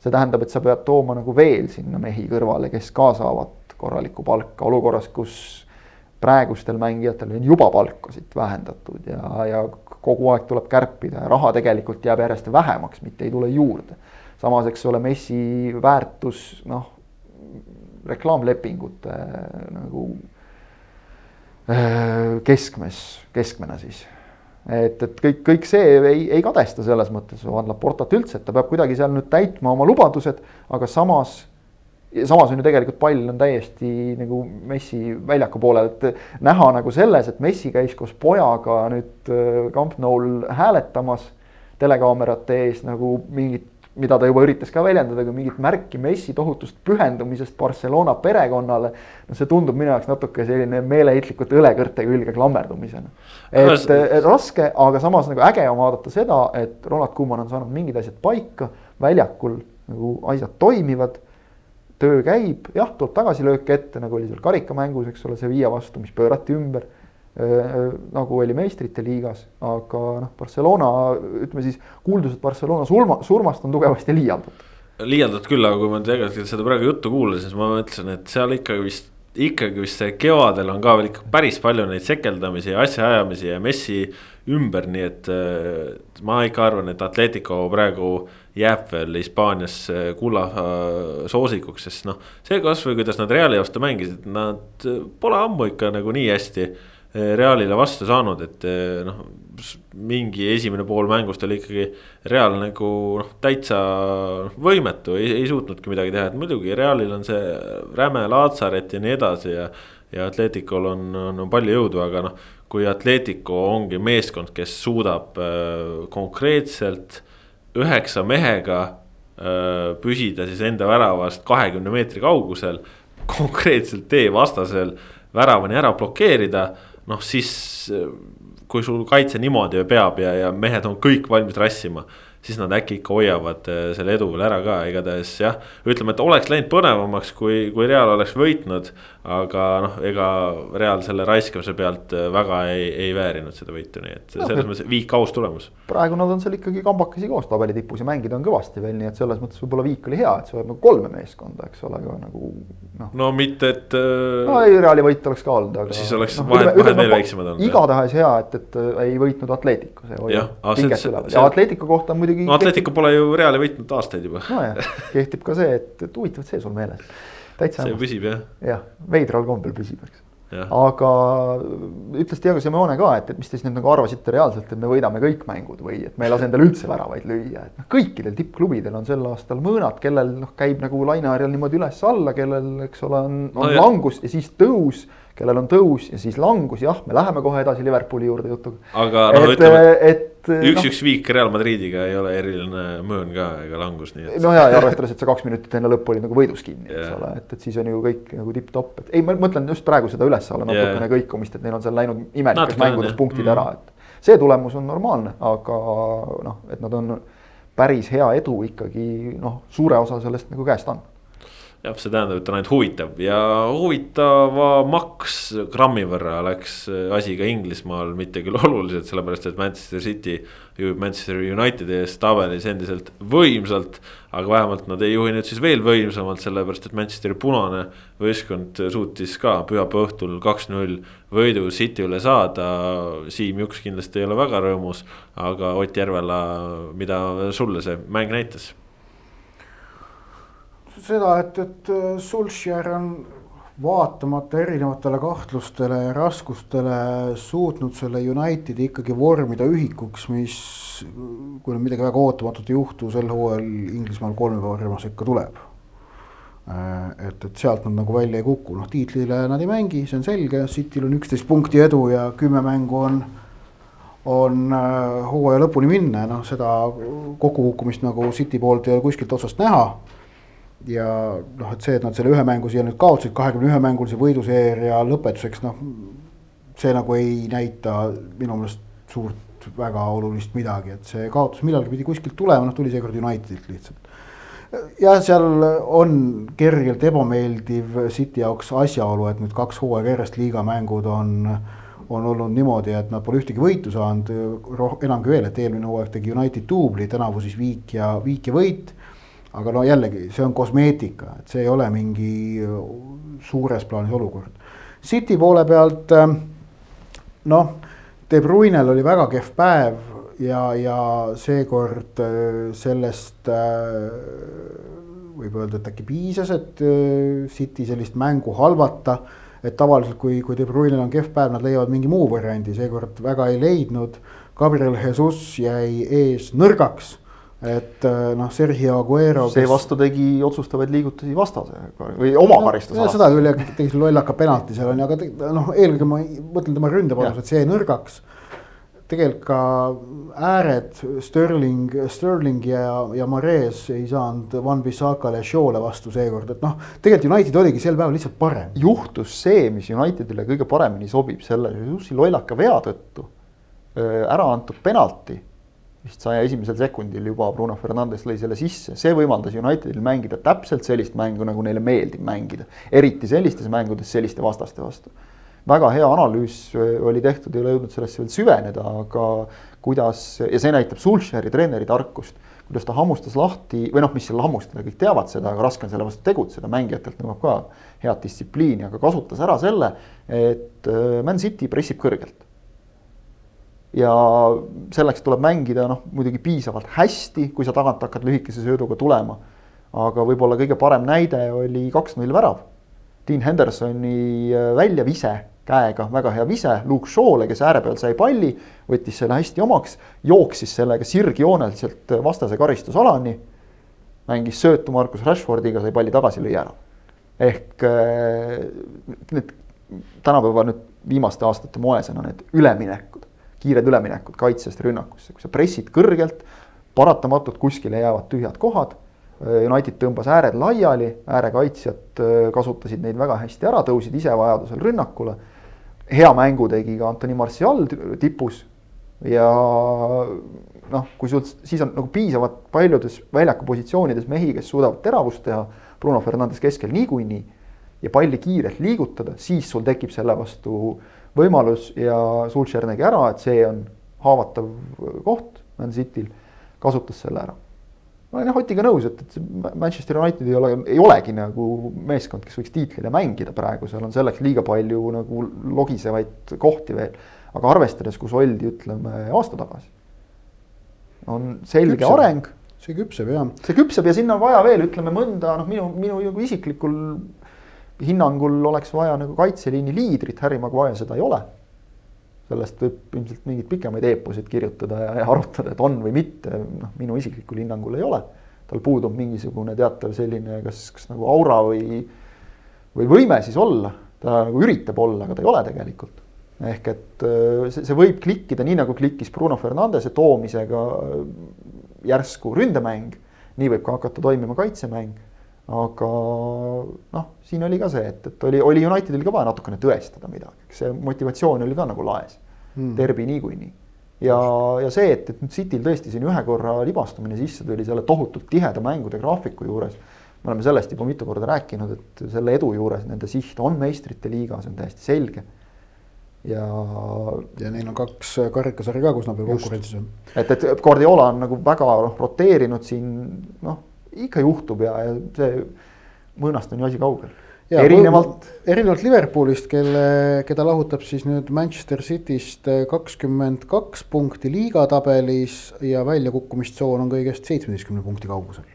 Speaker 2: see tähendab, et sa pead tooma nagu veel sinna mehi kõrvale, kes ka saavad korralikku palka olukorras, kus praegustel mängijatel on juba palkasid vähendatud ja, ja kogu aeg tuleb kärpida ja raha tegelikult jääb järjest vähemaks, mitte ei tule juurde. Samas, eks ole, Messi väärtus noh, reklaamlepingute nagu äh, keskmes, keskmena siis. Et, et kõik, kõik see ei, ei kadesta selles mõttes Juan Laportat üldse, et ta peab kuidagi seal nüüd täitma oma lubadused, aga samas samas on ju tegelikult pall on täiesti nagu Messi väljaku poolel, et näha nagu selles, et Messi käis koos pojaga nüüd äh, Camp Nou'l hääletamas telekaamerate ees nagu mingit, mida ta juba üritas ka väljendada, kui mingit märki Messi tohutust pühendumisest Barcelona perekonnale. no see tundub minu jaoks natuke selline meeleheitlikult õlekõrte külge klammerdumisena. et, et raske, aga samas nagu äge on vaadata seda, et Ronald Koeman on saanud mingid asjad paika, väljakul nagu asjad toimivad töö käib, jah, tuleb tagasilööke ette, nagu oli seal karikamängus, eks ole, see viie vastu, mis pöörati ümber nagu oli meistrite liigas, aga noh, Barcelona, ütleme siis kuuldused Barcelona surma, surmast on tugevasti liialdatud.
Speaker 1: liialdatud küll, aga kui ma tegelikult seda praegu juttu kuulasin, siis ma mõtlesin, et seal ikkagi vist ikkagi vist see kevadel on ka veel ikka päris palju neid sekeldamisi ja asjaajamisi ja Messi ümber, nii et ma ikka arvan, et Atletico praegu jääb veel Hispaanias kulla soosikuks, sest noh. see kasvõi kuidas nad Reali vastu mängisid, nad pole ammu ikka nagu nii hästi Realile vastu saanud, et noh, mingi esimene pool mängust oli ikkagi Real nagu noh, täitsa võimetu, ei, suutnudki midagi teha, et muidugi Realil on see räme Laatsaret ja nii edasi ja. ja Atleticul on, on, on palju jõudu, aga noh, kui Atletico ongi meeskond, kes suudab äh, konkreetselt üheksa mehega äh, püsida siis enda väravast kahekümne meetri kaugusel. konkreetselt tee vastasel väravani ära blokeerida noh, siis kui sul kaitse niimoodi peab ja, ja mehed on kõik valmis rassima siis nad äkki ikka hoiavad äh, selle edu veel ära ka, igatahes jah. ütleme, et oleks läinud põnevamaks, kui, kui Real oleks võitnud. aga noh, ega Real selle raiskamise pealt äh, väga ei, ei väärinud seda võitu, nii et no, selles mõttes viik aus tulemus.
Speaker 2: praegu nad on seal ikkagi kambakesi koos tabeli tipus ja mängida on kõvasti veel, nii et selles mõttes võib-olla viik oli hea, et see oleks nagu kolme meeskonda, eks ole, aga nagu
Speaker 1: noh. no mitte, et
Speaker 2: äh.... no ei, Reali võit oleks ka olnud, aga.
Speaker 1: siis oleks no, vahed, vahed veel väiksemad olnud.
Speaker 2: igatahes hea, et, et ei võitnud Atletico, see hoiab pinget üleval ja Atletico kohta muidugi
Speaker 1: muidugi. no Atletico pole ju Reali võitnud aastaid juba.
Speaker 2: nojah, kehtib ka see, et, et huvitav, et see sul meeles.
Speaker 1: täitsa. see püsib jah.
Speaker 2: jah, veidral kombel püsib, eks. aga ütles Diego Simeone ka, et, et mis te siis nüüd nagu arvasite reaalselt, et me võidame kõik mängud või et me ei lase endale üldse väravaid lüüa, et noh, kõikidel tippklubidel on sel aastal mõõnad, kellel noh, käib nagu laineharjal niimoodi üles-alla, kellel, eks ole, on, on no, langus ja siis tõus kellel on tõus ja siis langus, jah, me läheme kohe edasi Liverpooli juurde jutuga.
Speaker 1: aga noh, ütleme, et üks-üks no, viik Real Madridiga ei ole eriline möön ka ega langus, nii
Speaker 2: et. no ja, ja arvestades, et sa kaks minutit enne lõppu olid nagu võidus kinni eks ole, et, et siis on ju kõik nagu tipp-topp, et ei, ma mõtlen just praegu seda üles-alla natukene yeah. kõikumist, et neil on seal läinud imelikes mängudes punktid mm. ära, et see tulemus on normaalne, aga noh, et nad on päris hea edu ikkagi noh, suure osa sellest nagu käest andnud
Speaker 1: jah, see tähendab, et on ainult huvitav ja huvitavamaks grammi võrra läks asi ka Inglismaal, mitte küll oluliselt, sellepärast et Manchester City juhib Manchester Unitedi eest tabelis endiselt võimsalt. aga vähemalt nad ei juhi nüüd siis veel võimsamalt, sellepärast et Manchesteri punane võistkond suutis ka pühapäeva õhtul kaks-null võidu City üle saada. Siim Juks kindlasti ei ole väga rõõmus, aga Ott Järvela, mida sulle see mäng näitas?
Speaker 3: Seda, et, et äh, Sulcher on vaatamata erinevatele kahtlustele ja raskustele suutnud selle Unitedi ikkagi vormida ühikuks, mis kui nüüd midagi väga ootamatut ei juhtu, sel hooajal Inglismaal kolmepäevarühmas ikka tuleb. Äh, et, et sealt nad nagu välja ei kuku, noh tiitlile nad ei mängi, see on selge, Cityl on üksteist punkti edu ja kümme mängu on on äh, hooaja lõpuni minna, noh seda kokkukukkumist nagu City poolt ei ole kuskilt otsast näha ja noh, et see, et nad selle ühe mängu siia nüüd kaotasid, kahekümne ühe mängulise võiduseeria lõpetuseks, noh. see nagu ei näita minu meelest suurt väga olulist midagi, et see kaotus millalgi pidi kuskilt tulema, noh tuli seekord Unitedilt lihtsalt. jah, seal on kergelt ebameeldiv City jaoks asjaolu, et nüüd kaks hooaega järjest liigamängud on on olnud niimoodi, et nad pole ühtegi võitu saanud, enamgi veel, et eelmine hooaeg tegi United duubli, tänavu siis viik ja, viik ja võit aga no jällegi, see on kosmeetika, et see ei ole mingi suures plaanis olukord. City poole pealt noh, De Bruyne'l oli väga kehv päev ja, ja seekord sellest võib öelda, et äkki piisas, et City sellist mängu halvata. et tavaliselt, kui, kui De Bruyne'l on kehv päev, nad leiavad mingi muu variandi, seekord väga ei leidnud. Gabriel Jesus jäi ees nõrgaks et noh, Sergio Aguero.
Speaker 2: seevastu tegi otsustavaid liigutusi vastasega või oma no, karistusalas.
Speaker 3: seda küll ja tegi selle lollaka penalti seal on ju, aga noh, eelkõige ma mõtlen tema ründepanus, et see jäi nõrgaks. tegelikult ka ääred Sterling, Sterling ja, ja Mares ei saanud Van Bissakale ja Shaw'le vastu seekord, et noh. tegelikult United oligi sel päeval lihtsalt parem.
Speaker 2: juhtus see, mis Unitedile kõige paremini sobib, selle Jussi lollaka vea tõttu ära antud penalti vist saja esimesel sekundil juba Bruno Fernandes lõi selle sisse, see võimaldas Unitedil mängida täpselt sellist mängu, nagu neile meeldib mängida. eriti sellistes mängudes selliste vastaste vastu. väga hea analüüs äh, oli tehtud, ei ole jõudnud sellesse veel süveneda, aga kuidas, ja see näitab Sulcheri treeneri tarkust, kuidas ta hammustas lahti või noh, mis seal hammustada, kõik teavad seda, aga raske on selle vastu tegutseda, mängijatelt nõuab ka head distsipliini, aga kasutas ära selle, et äh, Man City pressib kõrgelt ja selleks tuleb mängida noh, muidugi piisavalt hästi, kui sa tagant hakkad lühikese sööduga tulema. aga võib-olla kõige parem näide oli kaks-null värav. Dean Hendersoni äh, väljavise käega, väga hea vise Luke Shaw'le, kes ääre peal sai palli, võttis selle hästi omaks, jooksis sellega sirgjooneliselt vastase karistusalani. mängis söötu Markus Rashfordiga, sai palli tagasi, lõi ära. ehk äh, need tänapäeva nüüd viimaste aastate moesena need üleminekud kiired üleminekud kaitsest rünnakusse, kui sa pressid kõrgelt, paratamatult kuskile jäävad tühjad kohad. United tõmbas ääred laiali, äärekaitsjad äh, kasutasid neid väga hästi ära, tõusid ise vajadusel rünnakule. hea mängu tegi ka Antoni Martial tipus ja noh, kui sul siis on nagu piisavalt paljudes väljaku positsioonides mehi, kes suudavad teravust teha, Bruno Fernandes keskel niikuinii ja palli kiirelt liigutada, siis sul tekib selle vastu äh, võimalus ja Sulcher nägi ära, et see on haavatav koht Man Cityl, kasutas selle ära. ma olen jah Otiga nõus, et, et Manchester United ei ole, ei olegi nagu meeskond, kes võiks tiitlile mängida praegu, seal on selleks liiga palju nagu logisevaid kohti veel. aga arvestades, kus oldi, ütleme aasta tagasi, on selge küpseb. areng.
Speaker 3: see küpseb jah.
Speaker 2: see küpseb ja sinna on vaja veel, ütleme mõnda, noh, minu, minu isiklikul hinnangul oleks vaja nagu kaitseliini liidrit, Harry Maguire seda ei ole. sellest võib ilmselt mingeid pikemaid eeposeid kirjutada ja, ja arutada, et on või mitte, noh, minu isiklikul hinnangul ei ole. tal puudub mingisugune teatav selline, kas, kas nagu aura või, või võime siis olla, ta nagu üritab olla, aga ta ei ole tegelikult. ehk et äh, see, see võib klikkida nii nagu klikkis Bruno Fernandese toomisega järsku ründemäng, nii võib ka hakata toimima kaitsemäng aga noh, siin oli ka see, et, et oli, oli Unitedil ka vaja natukene tõestada midagi, eks see motivatsioon oli ka nagu laes mm.. Derby niikuinii. ja, ja see, et, et nüüd Cityl tõesti siin ühe korra libastumine sisse tuli selle tohutult tiheda mängude graafiku juures. me oleme sellest juba mitu korda rääkinud, et selle edu juures nende siht on meistrite liiga, see on täiesti selge ja.
Speaker 3: ja neil on kaks karikasarja ka, kus nad veel konkurentsis on.
Speaker 2: et, et Guardiola on nagu väga noh roteerinud siin noh ikka juhtub ja, ja see mõõnast on ju asi kaugel. erinevalt.
Speaker 3: erinevalt Liverpoolist, kelle, keda lahutab siis nüüd Manchester Cityst kakskümmend kaks punkti liigatabelis ja väljakukkumistsoon on kõigest seitsmeteistkümne punkti kaugusel.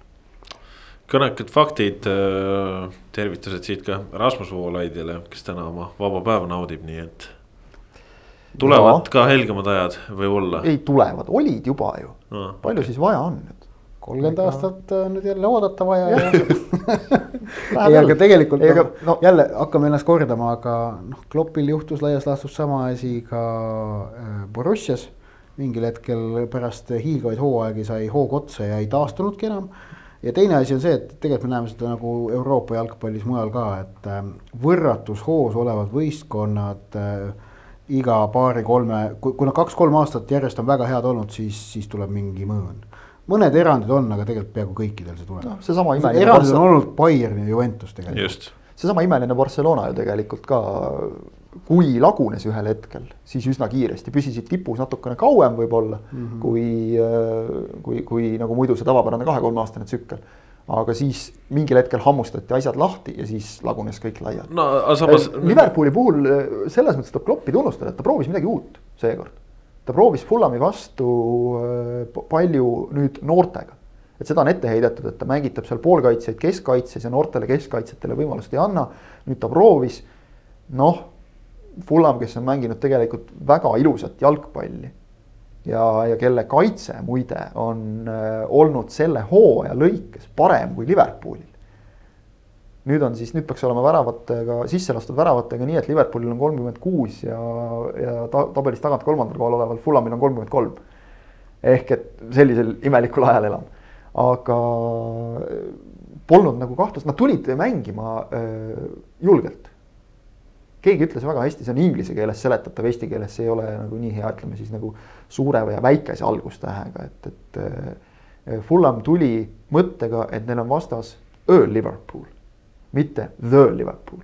Speaker 1: kõnekad faktid, äh, tervitused siit ka Rasmus Voolaidile, kes täna oma vaba päeva naudib, nii et tulevad ja. ka helgemad ajad võib-olla?
Speaker 2: ei tulevad, olid juba ju no,. palju okay. siis vaja on nüüd?
Speaker 3: Kolmkümmend aastat on nüüd jälle oodata vaja ja ei, aga tegelikult ei, aga, no, jälle hakkame ennast kordama, aga noh, Kloppil juhtus laias laastus sama asi ka äh, Borussias. mingil hetkel pärast hiilgavaid hooaegi sai hoog otsa ja ei taastunudki enam. ja teine asi on see, et tegelikult me näeme seda nagu Euroopa jalgpallis mujal ka, et äh, võrratus hoos olevad võistkonnad äh, iga paari-kolme, kui, kui nad kaks-kolm aastat järjest on väga head olnud, siis, siis tuleb mingi mõõn mõned erandid on, aga tegelikult peaaegu kõikidel see tuleb no,.
Speaker 2: seesama imeline.
Speaker 3: erandid on olnud Bayern ja Juventus tegelikult.
Speaker 2: seesama imeline Barcelona ju tegelikult ka, kui lagunes ühel hetkel, siis üsna kiiresti püsisid tipus natukene kauem võib-olla mm, -hmm. kui, kui, kui nagu muidu see tavapärane kahe-kolmeaastane tsükkel. aga siis mingil hetkel hammustati asjad lahti ja siis lagunes kõik laiali.
Speaker 1: no samas.
Speaker 2: Liverpooli puhul äh, selles mõttes tuleb Kloppi tunnustada, et ta proovis midagi uut seekord. Ta proovis Fulhami vastu äh, palju nüüd noortega. et seda on ette heidetud, et ta mängitab seal poolkaitsjaid keskkaitses ja noortele keskkaitsjatele võimalust ei anna. nüüd ta proovis, noh, Fulham, kes on mänginud tegelikult väga ilusat jalgpalli ja, ja kelle kaitse muide on äh, olnud selle hooaja lõikes parem kui Liverpoolil nüüd on siis, nüüd peaks olema väravatega, sisse lastud väravatega nii, et Liverpoolil on kolmkümmend kuus ja, ja ta, tabelis tagant kolmandal kohal oleval Fulamil on kolmkümmend kolm. ehk et sellisel imelikul ajal elan, aga polnud nagu kahtlust, nad tulid mängima äh, julgelt. keegi ütles väga hästi, see on inglise keeles seletatav, eesti keeles see ei ole nagu nii hea, ütleme siis nagu suure või väikese algustähega, et, et äh, Fulham tuli mõttega, et neil on vastas ööl Liverpool mitte the Liverpool.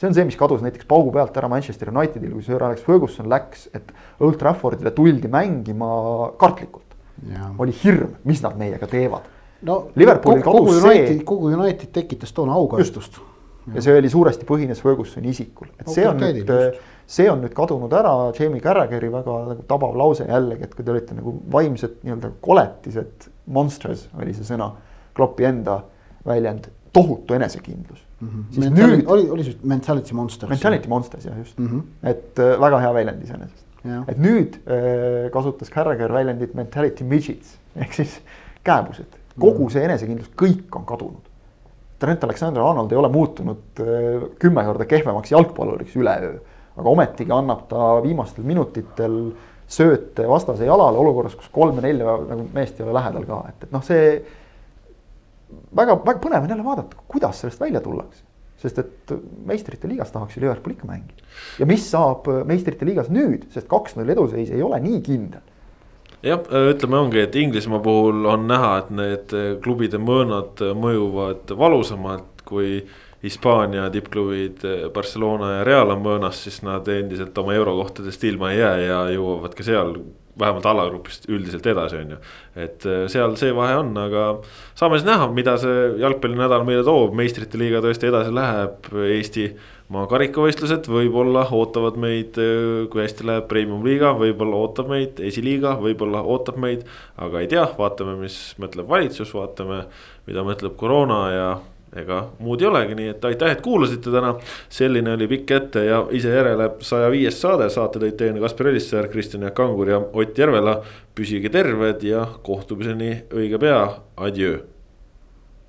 Speaker 2: see on see, mis kadus näiteks paugu pealt ära Manchester Unitedil, kui Sir Alex Ferguson läks, et Old Traffordile tuldi mängima kartlikult. oli hirm, mis nad meiega teevad.
Speaker 3: no Liverpoolil kogu United, kogu United tekitas toona aukartust.
Speaker 2: ja see oli suuresti põhines Fergusoni isikul, et see on nüüd, see on nüüd kadunud ära, Jamie Carragher'i väga nagu tabav lause jällegi, et kui te olite nagu vaimsed nii-öelda koletised, monsters oli see sõna, Kloppi enda väljend tohutu enesekindlus
Speaker 3: mm. -hmm. siis Mental nüüd. oli, oli see Mentality Monsters?
Speaker 2: Mentality Monsters jah, just mm, -hmm. et äh, väga hea väljend iseenesest. et nüüd äh, kasutas Carragher väljendit mentality midgets ehk siis kääbused, kogu mm -hmm. see enesekindlus, kõik on kadunud. Trent Alexander-Arnold ei ole muutunud äh, kümme korda kehvemaks jalgpalluriks üleöö, aga ometigi annab ta viimastel minutitel sööte vastase jalale olukorras, kus kolme-nelja nagu meest ei ole lähedal ka, et, et noh, see väga, väga põnev on jälle vaadata, kuidas sellest välja tullakse. sest et meistrite liigas tahaks ju Liverpool ikka mängida. ja mis saab meistrite liigas nüüd, sest kaks-null eduseis ei ole nii kindel
Speaker 1: jah, ütleme ongi, et Inglismaa puhul on näha, et need klubide mõõnad mõjuvad valusamalt kui Hispaania tippklubid Barcelona ja Real on mõõnas, siis nad endiselt oma eurokohtadest ilma ei jää ja jõuavad ka seal vähemalt alagrupist üldiselt edasi, on ju. et äh, seal see vahe on, aga saame siis näha, mida see jalgpallinädal meile toob, meistrite liiga tõesti edasi läheb, Eesti maa karikavõistlused võib-olla ootavad meid, äh, kui hästi läheb premium liiga, võib-olla ootab meid esiliiga, võib-olla ootab meid. aga ei tea, vaatame, mis mõtleb valitsus, vaatame, mida mõtleb koroona ja ega muud ei olegi, nii et aitäh, et kuulasite täna. selline oli pikk ette ja ise järele saja viies saade, saate tõid teieni Kaspar Elissaar, Kristjan Jaak Kangur ja Ott Järvela. püsige terved ja kohtumiseni õige pea, adjöö